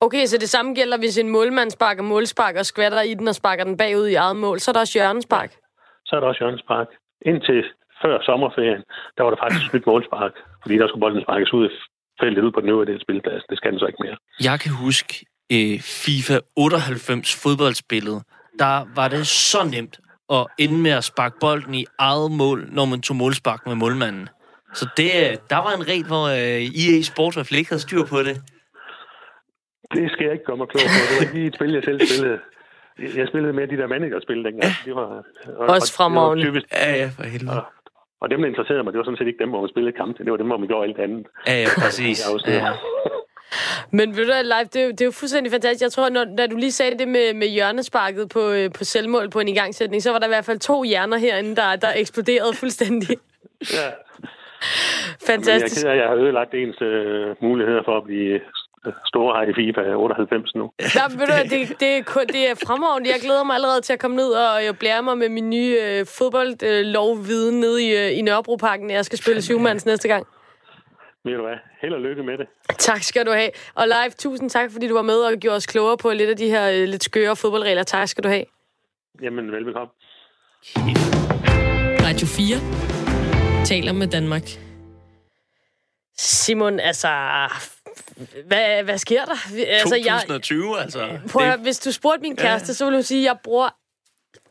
Okay, så det samme gælder, hvis en målmand sparker målspark og skvatter i den og sparker den bagud i eget mål. Så er der også hjørnespark? Så er der også hjørnespark. Indtil før sommerferien, der var der faktisk et målspark, fordi der skulle bolden sparkes ud feltet ud på den øvrige del spilplads. Det skal den så ikke mere. Jeg kan huske eh, FIFA 98 fodboldspillet. Der var det så nemt at ende med at sparke bolden i eget mål, når man tog målspark med målmanden. Så det, der var en regel, hvor uh, øh, EA Sports fald ikke havde styr på det. Det skal jeg ikke komme klog på. Det var ikke lige et spil, jeg selv spillede. Jeg spillede med de der managerspil dengang. Ja. Det var, og, Også fremragende. Typisk, ja, ja, for helvede. Og, og dem, der interesserede mig, det var sådan set ikke dem, hvor man spillede kamp. Det var dem, hvor man gjorde alt andet. Ja, ja, præcis. [LAUGHS] ja. Men ved du live, det er, jo, det er jo fuldstændig fantastisk. Jeg tror, når, når du lige sagde det med, med hjørnesparket på, øh, på selvmål på en igangsætning, så var der i hvert fald to hjerner herinde, der, der eksploderede fuldstændig. [LAUGHS] Ja. Fantastisk. Men jeg, jeg har ødelagt ens øh, muligheder for at blive store her i FIFA 98 nu. [LAUGHS] Ja, ved du, det, det, er, det er fremragende. Jeg glæder mig allerede til at komme ned og jeg blære mig med min nye øh, fodboldlovviden øh, nede i, øh, i Nørrebroparken, jeg skal spille syvmands næste gang. Ved du hvad? Held og lykke med det. Tak skal du have. Og live, tusind tak, fordi du var med og gjorde os klogere på lidt af de her øh, lidt skøre fodboldregler. Tak skal du have. Jamen, velbekomme. Radio 4 taler med Danmark. Simon, altså, hvad, hvad sker der? Altså, 2020, jeg, altså. Prøv at, hvis du spurgte min kæreste, ja. så ville hun sige, at jeg bruger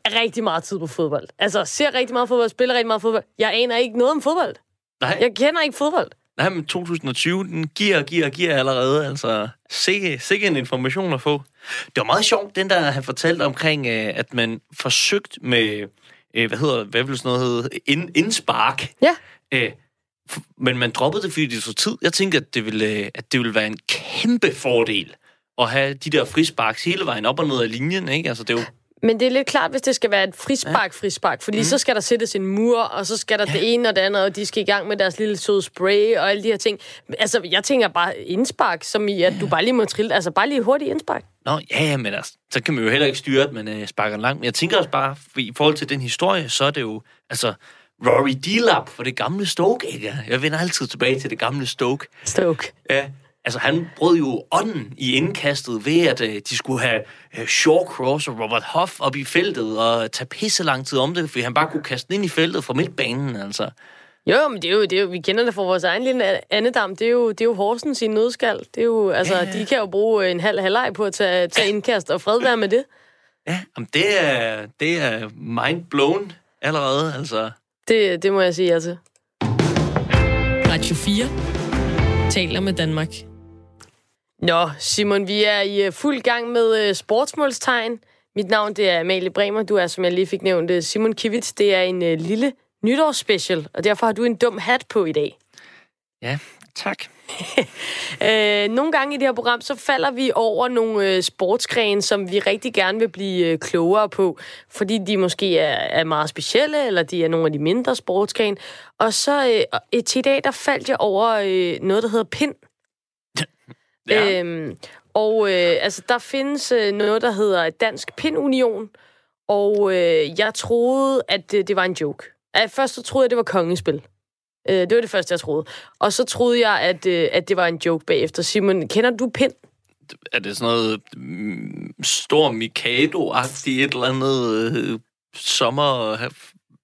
rigtig meget tid på fodbold. Altså, ser rigtig meget fodbold, spiller rigtig meget fodbold. Jeg aner ikke noget om fodbold. Nej. Jeg kender ikke fodbold. Nej, men 2020, den giver giver giver allerede. Altså, sikke, sikke en information at få. Det var meget sjovt, den der han fortalte omkring, øh, at man forsøgt med, øh, hvad hedder, hvad vil sådan noget hedde, ind, indspark. Ja. Øh, men man droppede det, fordi det tog tid. Jeg tænkte, at det ville, øh, at det ville være en kæmpe fordel at have de der frisparks hele vejen op og ned af linjen. Ikke? Altså, det er jo men det er lidt klart, hvis det skal være et frispark, frispark, fordi mm. så skal der sættes en mur, og så skal der ja. det ene og det andet, og de skal i gang med deres lille søde spray og alle de her ting. Altså, jeg tænker bare indspark, som i, at ja. du bare lige må trille, altså bare lige hurtigt indspark. Nå, ja, ja, men altså, så kan man jo heller ikke styre, at man øh, sparker langt. Men jeg tænker også bare, i forhold til den historie, så er det jo, altså, Rory Delap for det gamle Stoke, ikke? Jeg vender altid tilbage til det gamle Stoke. Stoke. Ja, altså han brød jo ånden i indkastet ved, at uh, de skulle have uh, Shawcross og Robert Hoff op i feltet og tage pisse lang tid om det, fordi han bare kunne kaste den ind i feltet fra midtbanen, altså. Jo, men det er jo, det er jo, vi kender det fra vores egen lille andedam. Det er jo, det er jo Horsens i nødskal. Det er jo, altså, ja. de kan jo bruge en halv halvleg på at tage, tage indkast, og fred være med det. Ja, jamen det er, det er mind blown allerede, altså. Det, det må jeg sige ja til. Radio 4 taler med Danmark. Nå, Simon, vi er i øh, fuld gang med uh, sportsmålstegn. Mit navn det er Amalie Bremer. Du er, som jeg lige fik nævnt, øh, Simon Kivitz. Det er en lille nytårsspecial, og derfor har du en dum hat på i dag. Ja, tak. [LAUGHS] øh, nogle gange i det her program, så falder vi over nogle øh, sportsgrene, som vi rigtig gerne vil blive øh, klogere på, fordi de måske er, er meget specielle, eller de er nogle af de mindre sportsgrene. Og så øh, til i dag, der faldt jeg over øh, noget, der hedder pind. [LAUGHS] Ja. Øhm, og øh, altså, der findes øh, noget, der hedder Dansk Pindunion, og øh, jeg troede, at det, det var en joke. At først så troede jeg, det var kongespil. Øh, det var det første, jeg troede. Og så troede jeg, at, øh, at det var en joke bagefter. Simon, kender du pind? Er det sådan noget mm, stor Mikado-agtigt et eller andet øh, sommer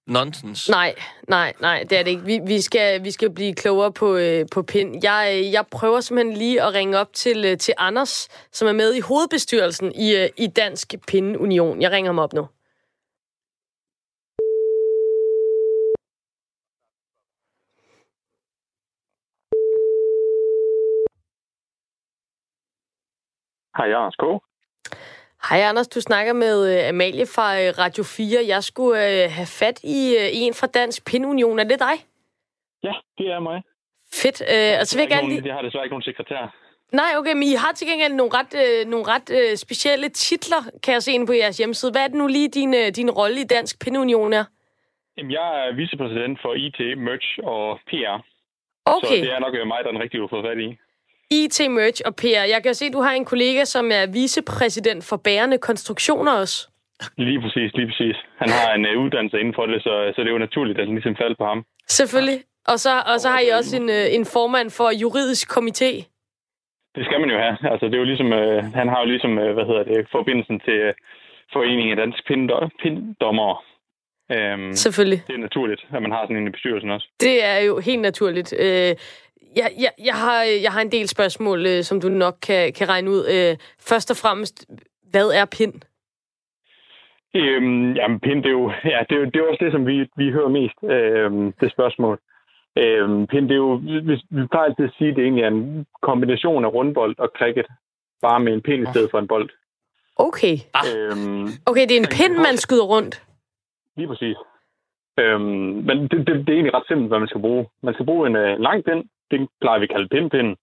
nonsens? Nej, nej, nej, det er det ikke. Vi, vi, skal, vi skal blive klogere på, øh, på pind. Jeg, jeg prøver simpelthen lige at ringe op til, øh, til Anders, som er med i hovedbestyrelsen i, øh, i Dansk Pinde Jeg ringer ham op nu. Hej, Anders K. Hej Anders, du snakker med uh, Amalie fra uh, Radio 4. Jeg skulle uh, have fat i en fra Dansk Pindunion. Er det dig? Ja, det er mig. Fedt. Uh, og så vil jeg gerne lige... Jeg har desværre ikke nogen sekretær. Nej, okay, men I har til gengæld nogle ret, uh, nogle ret uh, specielle titler, kan jeg se ind på jeres hjemmeside. Hvad er det nu lige, din, uh, din rolle i Dansk Pindunion er? Jamen, jeg er vicepræsident for IT, Merch og PR. Okay. Så det er nok mig, der er den rigtige, du har fået fat i. IT, Merch og PR. Jeg kan se, at du har en kollega, som er vicepræsident for bærende konstruktioner også. Lige præcis, lige præcis. Han har en uh, uddannelse inden for det, så, så det er jo naturligt, at den ligesom faldt på ham. Selvfølgelig. Og så, og så har I også en, uh, en formand for juridisk komité. Det skal man jo have. Altså, det er jo ligesom, uh, han har jo ligesom, uh, hvad hedder det, forbindelsen til uh, Foreningen af Dansk Pinddommer. Um, Selvfølgelig. Det er naturligt, at man har sådan en i bestyrelsen også. Det er jo helt naturligt. Uh, jeg, jeg, jeg, har, jeg har en del spørgsmål, øh, som du nok kan, kan regne ud. Øh, først og fremmest, hvad er pind? Øhm, jamen, pind, det er jo, [LAUGHS] ja, det er jo, det er også det, som vi, vi hører mest, øhm, det spørgsmål. Øhm, pind, det er jo, vi, vi plejer altid at sige, at det egentlig er en kombination af rundbold og cricket, bare med en pind i stedet for en bold. Okay. Øhm, okay, det er en pind, man skyder rundt? Lige præcis. Øhm, men det, det, det er egentlig ret simpelt, hvad man skal bruge. Man skal bruge en, en lang pind, det plejer vi at kalde pindpinden.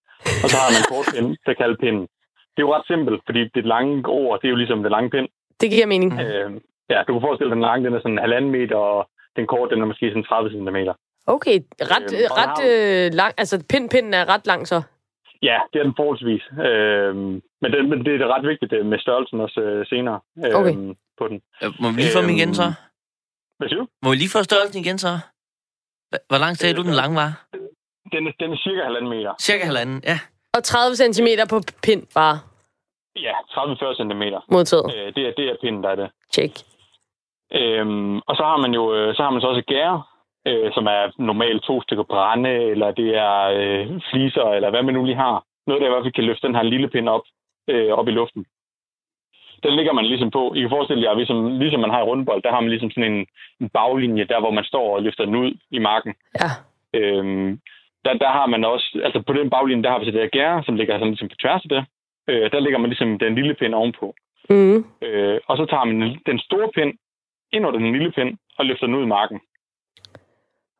Og så har man en kort pind, der kalder pinden. Det er jo ret simpelt, fordi det lange ord, det er jo ligesom det lange pind. Det giver mening. Øh, ja, du kan forestille dig, den lange, den er sådan en halvanden meter, og den korte, den er måske sådan 30 cm. Okay, ret, øh, ret øh, lang, altså pindpinden er ret lang så? Ja, det er den forholdsvis. Øh, men, det, men det er ret vigtigt øh, med størrelsen også øh, senere øh, okay. på den. Må vi lige få dem igen så? Hvad siger du? Må vi lige få størrelsen igen så? Hvor lang sagde du, den lange var? Den, er, den er cirka halvanden meter. Cirka halvanden, ja. Og 30 cm på pind bare? Ja, 30-40 cm. Modtaget. Øh, det, er, det er pinden, der er det. Check. Øhm, og så har man jo øh, så har man så også gære, øh, som er normalt to stykker brænde, eller det er øh, fliser, eller hvad man nu lige har. Noget, der i hvert fald kan løfte den her lille pind op, øh, op i luften. Den ligger man ligesom på. I kan forestille jer, ligesom, ligesom man har i rundbold, der har man ligesom sådan en, en baglinje, der hvor man står og løfter den ud i marken. Ja. Øhm, der, der har man også, altså på den baglinje, der har vi så det her gære, som ligger sådan ligesom på tværs af det. Øh, der ligger man ligesom den lille pind ovenpå. Mm. Øh, og så tager man den store pind ind under den lille pind og løfter den ud i marken.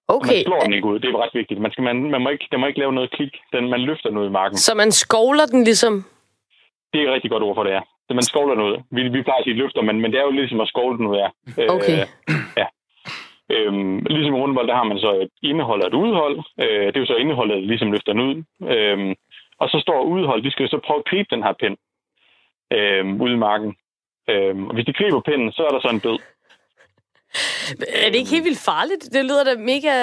Okay. Man slår den ikke ud, det er ret vigtigt. Man, skal, man, man, må ikke, den må ikke lave noget klik, den, man løfter den ud i marken. Så man skovler den ligesom? Det er et rigtig godt ord for det, ja. Det, man skovler den ud. Vi, vi plejer at sige løfter, men, men det er jo ligesom at skovle den ud, ja. Okay. Øh, ja. Øhm, ligesom i rundbold, der har man så et indehold og et udhold. Øh, det er jo så indeholdet, der ligesom løfter den ud. Øhm, og så står udhold, de skal så prøve at gribe den her pind øhm, ude i marken. Øhm, og hvis de griber pinden, så er der så en død. Er det ikke helt vildt farligt? Det lyder da mega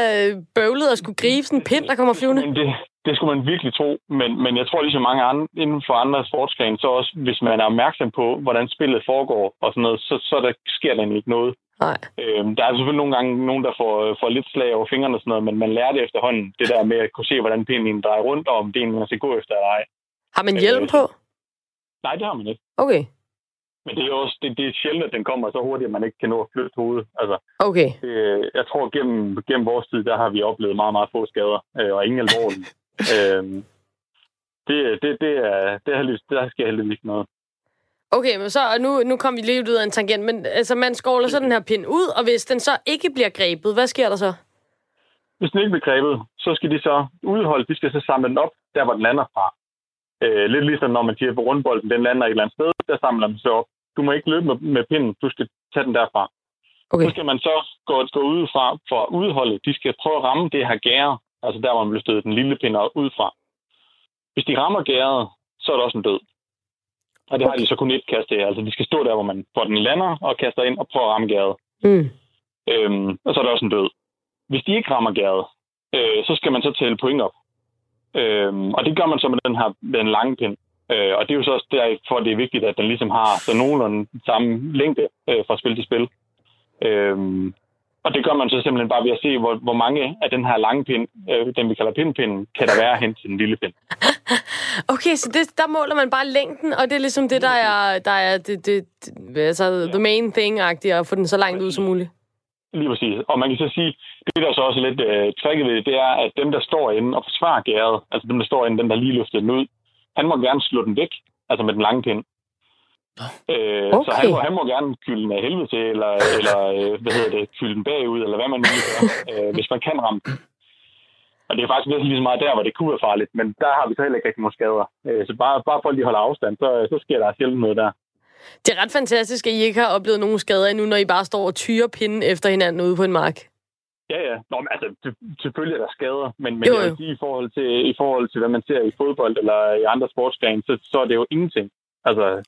bøvlet at skulle gribe sådan en pind, der kommer flyvende. Men det, det skulle man virkelig tro, men, men jeg tror ligesom mange andre inden for andre sportsgrene, så også hvis man er opmærksom på, hvordan spillet foregår og sådan noget, så, så der sker der ikke noget. Nej. Øhm, der er selvfølgelig nogle gange nogen, der får, får lidt slag over fingrene og sådan noget, men man lærer det efterhånden, det der med at kunne se, hvordan pinden drejer rundt, og om det er en, man skal gå efter eller ej. Har man hjelm Øh, på? Nej, det har man ikke. Okay. Men det er også det, det er sjældent, at den kommer så hurtigt, at man ikke kan nå at flytte hovedet. Altså, Okay. det, jeg tror, gennem, gennem vores tid, der har vi oplevet meget, meget få skader, øh, og ingen alvorlige. [LAUGHS] øhm, det, det, det, er, det er heldigvis, der sker heldigvis ikke noget. Okay, men så, og nu, nu kom vi lige ud af en tangent, men altså, man skovler så den her pind ud, og hvis den så ikke bliver grebet, hvad sker der så? Hvis den ikke bliver grebet, så skal de så udholde, de skal så samle den op, der hvor den lander fra. Øh, lidt ligesom når man siger på rundbolden, den lander et eller andet sted, der samler den så op. Du må ikke løbe med, med pinden, du skal tage den derfra. Okay. Så skal man så gå, gå udefra for at udholde. De skal prøve at ramme det her gære, altså der, hvor man bliver stødet den lille pind ud fra. Hvis de rammer gæret, så er der også en død. Og det har de så kun et kast af. Altså de skal stå der, hvor man får den lander og kaster ind og prøver at ramme gæret. Mm. Øhm, og så er der også en død. Hvis de ikke rammer gæret, øh, så skal man så tælle point op. Øhm, og det gør man så med den her den lange pind. Øh, og det er jo så også derfor, det er vigtigt, at den ligesom har så nogenlunde samme længde øh, fra spil til spil. Øhm, og det gør man så simpelthen bare ved at se, hvor, hvor mange af den her lange pind, øh, den vi kalder pindpinden, kan der være hen til den lille pind. [LAUGHS] Okay, så det, der måler man bare længden, og det er ligesom det, der er, der er det, det, det, altså, the main thing-agtigt, at få den så langt ud som muligt. Lige præcis. Og man kan så sige, det der så også er lidt øh, tricket ved det, det er, at dem, der står inde og forsvarer gæret, altså dem, der står inde, den der lige løfter den ud, han må gerne slå den væk, altså med den lange pind. Øh, okay. Så han må, han må gerne kylde den af helvede til, eller, eller øh, hvad hedder det, kylde den bagud, eller hvad man nu gør, øh, hvis man kan ramme den. Og det er faktisk næsten lige så meget der, hvor det kunne være farligt, men der har vi så heller ikke rigtig nogen skader. Øh, så bare, bare for at lige holde afstand, så, så sker der sjældent noget der. Det er ret fantastisk, at I ikke har oplevet nogen skader endnu, når I bare står og tyrer pinden efter hinanden ude på en mark. Ja, ja. Nå, men altså, selvfølgelig er der skader, men, men jo, jo. Sige, i, forhold til, i forhold til, hvad man ser i fodbold eller i andre sportsgrene, så, så er det jo ingenting. Altså,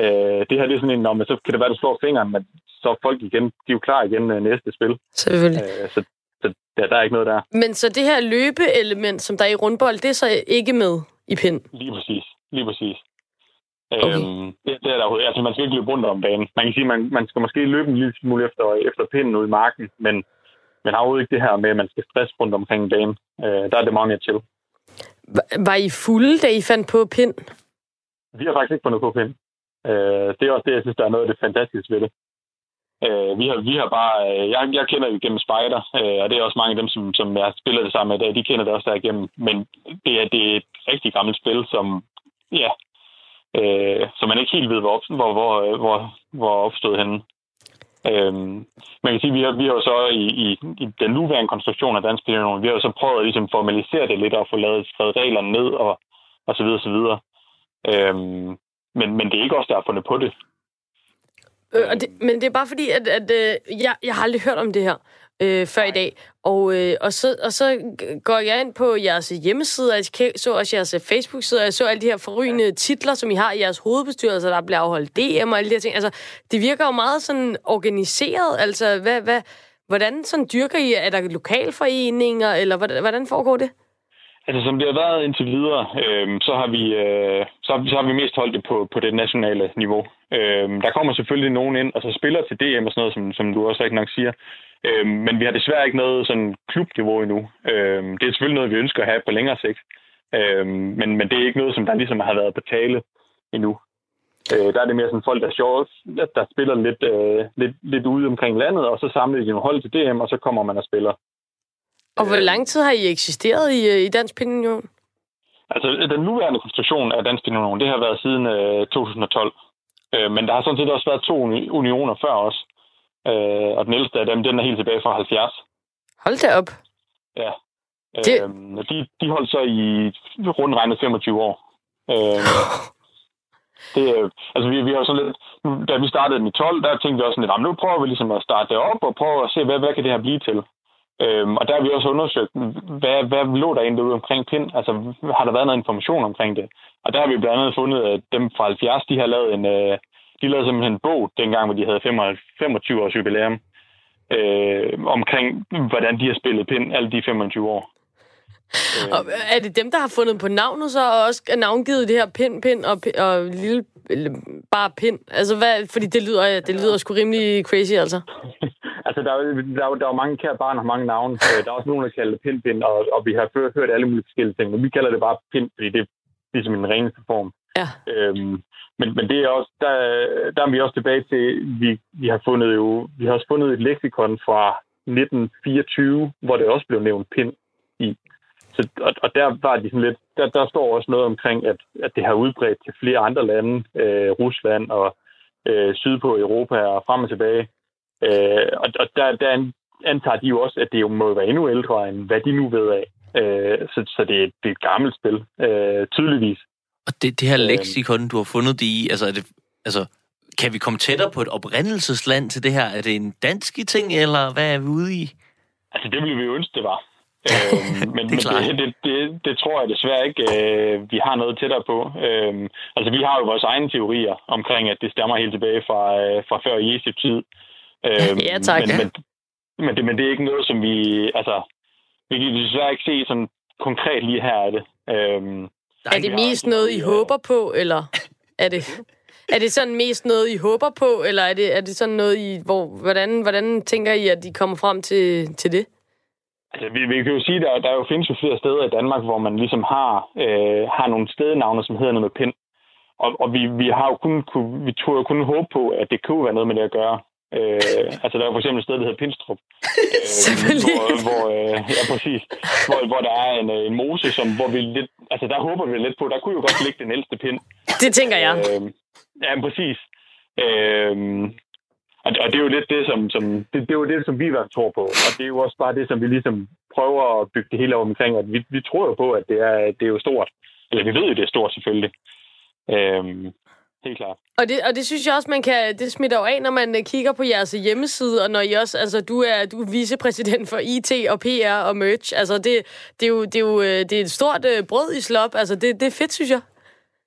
øh, det her det er sådan en, når man, så kan det være, at du slår fingeren, men så er folk igen, de er jo klar igen øh, næste spil. Selvfølgelig. Øh, så så der, der er ikke noget der. Men så det her løbeelement, som der er i rundbold, det er så ikke med i pind? Lige præcis. Lige præcis. Okay. Øhm, det, det er der, altså, man skal ikke løbe rundt om banen. Man kan sige, man, man skal måske løbe en lille smule efter, efter pinden ude i marken, men, men har jo ikke det her med, at man skal stresse rundt omkring banen. Øh, der er det meget mere til. Var I fulde, da I fandt på pind? Vi har faktisk ikke fundet på pind. Øh, det er også det, jeg synes, der er noget af det fantastiske ved det. Øh, vi, har, vi har bare... Øh, jeg, jeg kender jo gennem Spider, øh, og det er også mange af dem, som, som jeg spiller det sammen med, de kender det også der igennem. Men det er, det er et rigtig gammelt spil, som... Ja, øh, som man ikke helt ved, hvor, hvor, hvor, øh, hvor, hvor opstod henne. Øhm, man kan sige, at vi har, vi har jo så i, i, i den nuværende konstruktion af Dansk Pilon, vi har jo så prøvet at ligesom formalisere det lidt og få lavet skrevet reglerne ned og, og så videre, så videre. Øhm, men, men det er ikke os, der har fundet på det. Øh, og det, men det er bare fordi, at, at øh, jeg, jeg har aldrig hørt om det her øh, før Nej. i dag. Og, øh, og, så, og så går jeg ind på jeres hjemmeside, og jeg så også jeres Facebook-side, og jeg så alle de her forrygende ja. titler, som I har i jeres hovedbestyrelse, der bliver afholdt DM og alle de her ting. Altså, det virker jo meget sådan organiseret. Altså, hvad, hvad, hvordan sådan dyrker I? Er der lokalforeninger, eller hvordan, hvordan foregår det? Altså, som det har været indtil videre, øh, så, har vi, øh, så, har, så har vi mest holdt det på, på det nationale niveau. Øh, der kommer selvfølgelig nogen ind, altså og så spiller til DM og sådan noget, som, som du også rigtig nok siger. Øh, men vi har desværre ikke noget sådan klubniveau endnu. Øh, det er selvfølgelig noget, vi ønsker at have på længere sigt. Øh, men, men det er ikke noget, som der ligesom har været på tale endnu. Øh, der er det mere sådan folk, der, sjovt, der spiller lidt, øh, lidt, lidt ude omkring landet, og så samler de nogle hold til DM, og så kommer man og spiller. Og hvor lang tid har I eksisteret i, øh, i Dansk Pinunion? Altså, den nuværende konstruktion af Dansk Pinunion, det har været siden øh, 2012. Øh, men der har sådan set også været to unioner før os. Øh, og den ældste af dem, den er helt tilbage fra 70. Hold da op. Ja. Det... Øh, de, de holdt så i rundt regnet 25 år. Øh, [LAUGHS] det, altså, vi, vi har sådan lidt, da vi startede den i 12, der tænkte vi også sådan lidt, nu prøver vi ligesom at starte det op og prøve at se, hvad, hvad kan det her blive til? Øhm, og der har vi også undersøgt, hvad, hvad lå der egentlig ude omkring PIN? Altså, har der været noget information omkring det? Og der har vi blandt andet fundet, at dem fra 70, de har lavet en, øh, de lavede simpelthen en bog, dengang, hvor de havde 25 års jubilæum, øh, omkring, hvordan de har spillet PIN alle de 25 år. Og er det dem, der har fundet på navnet så, og også navngivet det her pind, pind og, og lille, bare pind? Altså, hvad, fordi det lyder, det lyder sgu rimelig crazy, altså. [LAUGHS] altså, der er, der, er, der er mange kære barn og mange navne. Øh, der er også nogen, der kalder det pind, pind, og, og vi har hørt alle mulige forskellige ting, men vi kalder det bare pind, fordi det er ligesom en reneste form. Ja. Øhm, men, men det er også, der, der er vi også tilbage til, vi, vi har fundet jo, vi har også fundet et leksikon fra 1924, hvor det også blev nævnt pind i. Så, og, og der var de sådan lidt, der, der står også noget omkring, at, at det har udbredt til flere andre lande, øh, Rusland og øh, syd på Europa og frem og tilbage. Øh, og og der, der antager de jo også, at det jo må være endnu ældre, end hvad de nu ved af. Øh, så, så det, det er et gammelt spil, øh, tydeligvis. Og det, det her øh. leksikon, du har fundet det i, altså, er det, altså kan vi komme tættere på et oprindelsesland til det her? Er det en dansk ting, eller hvad er vi ude i? Altså, det ville vi ønske, det var. [LAUGHS] øh, men det, men det, det, det, det tror jeg desværre ikke, øh, vi har noget tættere på. Øh, altså, vi har jo vores egne teorier omkring, at det stammer helt tilbage fra, øh, fra før Jesu tid. Øh, [LAUGHS] ja, tak. Men, men, men, det, men det er ikke noget, som vi... Altså, vi kan desværre ikke se sådan konkret lige her er det. Øh, er det mest noget, I håber på, eller [LAUGHS] er det... Er det sådan mest noget, I håber på, eller er det, er det sådan noget, I, hvor, hvordan, hvordan tænker I, at I kommer frem til, til det? Altså, vi, vi kan jo sige, at der, der jo findes jo flere steder i Danmark, hvor man ligesom har, øh, har nogle stednavne, som hedder noget med pind. Og, og vi, vi har jo kun, vi tror jo kun håbe på, at det kunne være noget med det at gøre. Øh, altså, der er for eksempel et sted, der hedder Pinstrup. [LAUGHS] Øh, hvor, hvor, øh, ja, præcis. Hvor, hvor der er en, en mose, som, hvor vi lidt... Altså, der håber vi lidt på, der kunne jo godt ligge den ældste pind. Det tænker jeg. Øh, ja, præcis. Øh, og, og det er jo lidt det, som, som, det, det er jo det, som vi var tror på. Og det er jo også bare det, som vi ligesom prøver at bygge det hele omkring. At vi, vi tror jo på, at det er, det er jo stort. Eller vi ved jo, det er stort selvfølgelig. Øhm, helt klart. Og det, og det synes jeg også, man kan, det smitter jo af, når man øh, kigger på jeres øh, hjemmeside, og når I også, altså du er, du er vicepræsident for IT og PR og merch. Altså det, det, er, jo, det, er, jo, øh, det er et stort brød i slop. Altså det, det er fedt, synes jeg.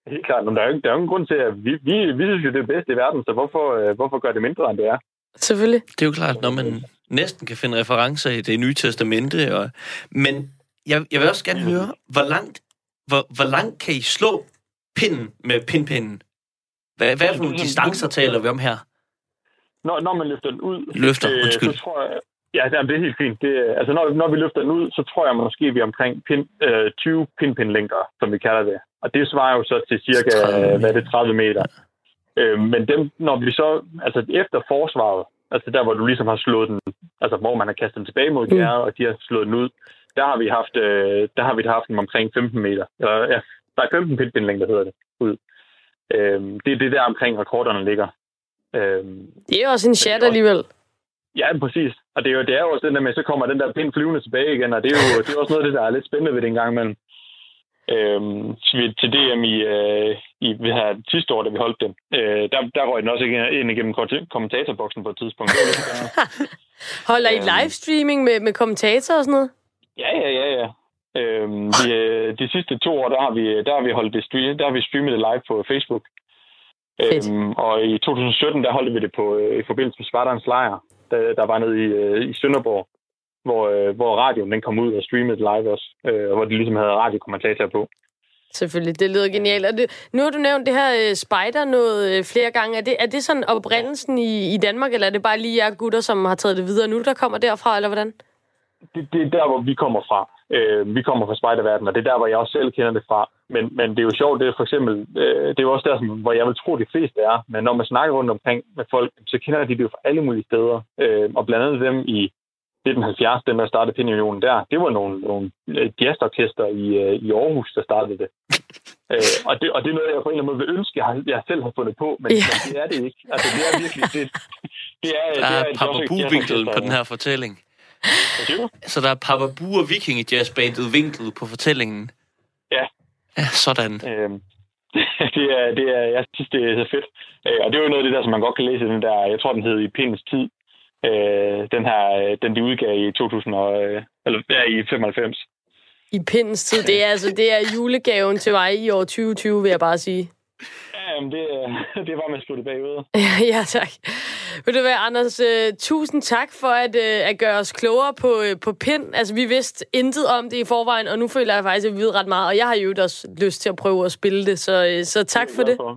Helt klart. Men der er jo, der er jo ingen grund til, at vi, vi, vi synes jo, det er bedst i verden, så hvorfor, hvorfor gør det mindre, end det er? Selvfølgelig. Det er jo klart, når man næsten kan finde referencer i det nye testamente. Og... Men jeg, jeg vil også gerne høre, hvor langt, hvor, hvor langt kan I slå pinden med pinpinden? Hvad, hvad for nogle distancer taler vi om her? Når, når man løfter den ud... Løfter, øh, undskyld. Så tror jeg, ja, det er helt fint. Det, altså, når, når vi løfter den ud, så tror jeg måske, vi er omkring pin, øh, 20 pinpin-længder, som vi kalder det. Og det svarer jo så til cirka 30 hvad er det, 30 meter. Øh, men dem, når vi så... Altså, efter forsvaret, altså der, hvor du ligesom har slået den... Altså, hvor man har kastet den tilbage mod gæret, mm. og de har slået den ud, der har vi haft, øh, der har vi haft dem omkring 15 meter. Eller, ja, der er 15 pinpin-længder, hedder det, ud. Øhm, det er det der omkring rekorderne ligger. Øhm, det er også en chat alligevel. Ja, præcis. Og det er jo, det er jo også den der med, så kommer den der pind flyvende tilbage igen, og det er jo det er også noget af det, der er lidt spændende ved det en gang imellem. Øhm, til DM i, øh, i vi her sidste år, da vi holdt den, øh, der, der røg den også ind igennem kommentatorboksen på et tidspunkt. Det [LAUGHS] Holder I øhm, livestreaming med, med kommentatorer og sådan noget? Ja, ja, ja, ja. Øhm, vi, de sidste to år, der har vi, der har vi holdt det stream, der har vi streamet det live på Facebook. Øhm, og i 2017, der holdt vi det på, øh, i forbindelse med Spartans Lejr, der, der var nede i, øh, i Sønderborg, hvor, øh, hvor radioen den kom ud og streamede live også, øh, hvor de ligesom havde radiokommentatorer på. Selvfølgelig, det lyder genialt. Og det, nu har du nævnt det her uh, spider noget uh, flere gange. Er det, er det sådan oprindelsen i, i Danmark, eller er det bare lige jer gutter, som har taget det videre nu, der kommer derfra, eller hvordan? Det, det er der, hvor vi kommer fra. Øh, vi kommer fra spejderverdenen, og det er der, hvor jeg også selv kender det fra. Men, men det er jo sjovt, det er for eksempel, øh, det er jo også der, hvor jeg vil tro, de fleste er. Men når man snakker rundt omkring med folk, så kender de det jo fra alle mulige steder. Øh, og blandt andet dem i 1970, den der startede Pinunionen der, det var nogle, nogle jazzorkester i, øh, i Aarhus, der startede det. [LAUGHS] øh, og, det. Og det er noget, jeg på en eller anden måde vil ønske, jeg, jeg selv har fundet på, men, ja. men det er det ikke. Altså, det er virkelig... Det, det er, der er, det er Papa på den her fortælling. Så der er Papa Bu og Viking Jazzbandet vinklet på fortællingen. Ja. Ja, sådan. Øhm, [LAUGHS] det er, det er, jeg synes, det er så fedt. Øh, og det er jo noget af det der, som man godt kan læse i den der, jeg tror, den hed I Pindens Tid. Øh, den her, den de udgav i 2000 og, eller, ja, i 95. I Pindens Tid, det er altså det er julegaven til mig i år 2020, vil jeg bare sige. Jamen, det, [LAUGHS] det var med sluttet bagud. [LAUGHS] ja, tak. Vil du være, Anders, uh, tusind tak for at, uh, at gøre os klogere på, uh, på pind. Altså, vi vidste intet om det i forvejen, og nu føler jeg faktisk, at vi ved ret meget, og jeg har jo også lyst til at prøve at spille det, så, så tak for det. For.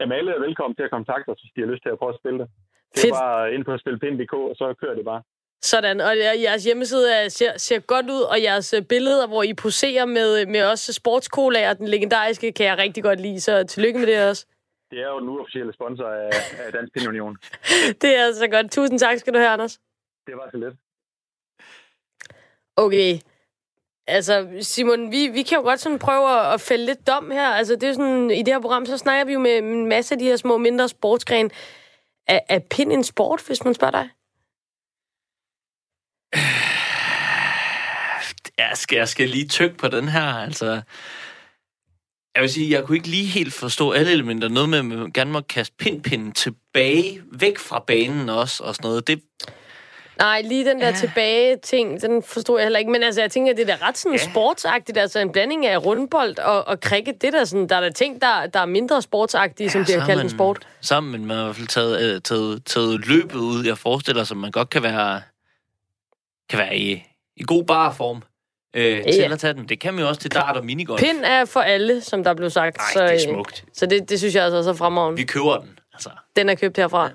Jamen, alle er velkommen til at kontakte os, hvis de har lyst til at prøve at spille det. Det er Fedt. bare ind på spilpind.dk, og så kører det bare. Sådan, og jeres hjemmeside ser, ser godt ud, og jeres billeder, hvor I poserer med, med også sportskolager, den legendariske, kan jeg rigtig godt lide, så tillykke med det også. Det er jo den uofficielle sponsor af, af Dansk Pin Union. [LAUGHS] det er altså godt. Tusind tak skal du have, Anders. Det var så lidt. Okay. Altså, Simon, vi, vi kan jo godt sådan prøve at fælde lidt dom her. Altså, det er sådan, i det her program, så snakker vi jo med en masse af de her små, mindre sportsgrene. Er, er pin en sport, hvis man spørger dig? Jeg skal, jeg skal lige tykke på den her, altså... Jeg vil sige, jeg kunne ikke lige helt forstå alle elementer. Noget med, at man gerne må kaste pindpinden tilbage, væk fra banen også, og sådan noget. Det... Nej, lige den der ja. tilbage-ting, den forstod jeg heller ikke. Men altså, jeg tænker, det er da ret sådan ja. sportsagtigt. Altså en blanding af rundbold og, og cricket. Det der, sådan, der er der ting, der, der er mindre sportsagtige, ja, som det har kaldt en sport. Sammen, men man har i hvert fald taget, uh, taget, taget løbet ud. Jeg forestiller sig, at man godt kan være, kan være i, i god barform øh, til ja. at tage den. Det kan man jo også til dart og minigolf. Pind er for alle, som der blev sagt. Nej, så, det er øh, smukt. Så det, det synes jeg altså så fremragende. Vi køber den. Altså. Den er købt herfra. Ja.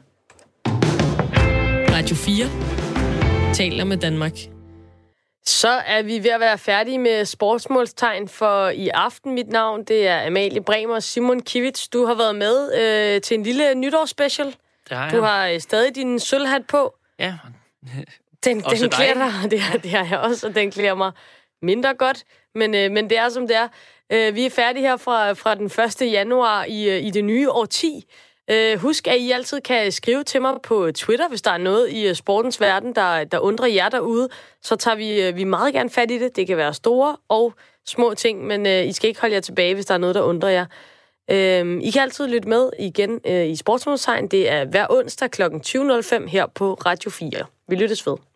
Radio 4 taler med Danmark. Så er vi ved at være færdige med sportsmålstegn for i aften. Mit navn det er Amalie Bremer. Simon Kivits, du har været med øh, til en lille nytårsspecial. det har Du jeg. har øh, stadig din sølvhat på. Ja, Den, Også den dig. klæder dig. [LAUGHS] Det, har- det har jeg også, og den klæder mig mindre godt. Men, øh, men det er, som det er. Øh, vi er færdige her fra, fra den 1. januar i, øh, i det nye årti. Øh, husk, at I altid kan skrive til mig på Twitter, hvis der er noget i øh, sportens verden, der, der undrer jer derude. Så tager vi, øh, vi meget gerne fat i det. Det kan være store og små ting, men øh, I skal ikke holde jer tilbage, hvis der er noget, der undrer jer. Øh, I kan altid lytte med igen øh, i Sportsmålstegn. Det er hver onsdag kl. 20.05 her på Radio 4. Vi lyttes ved.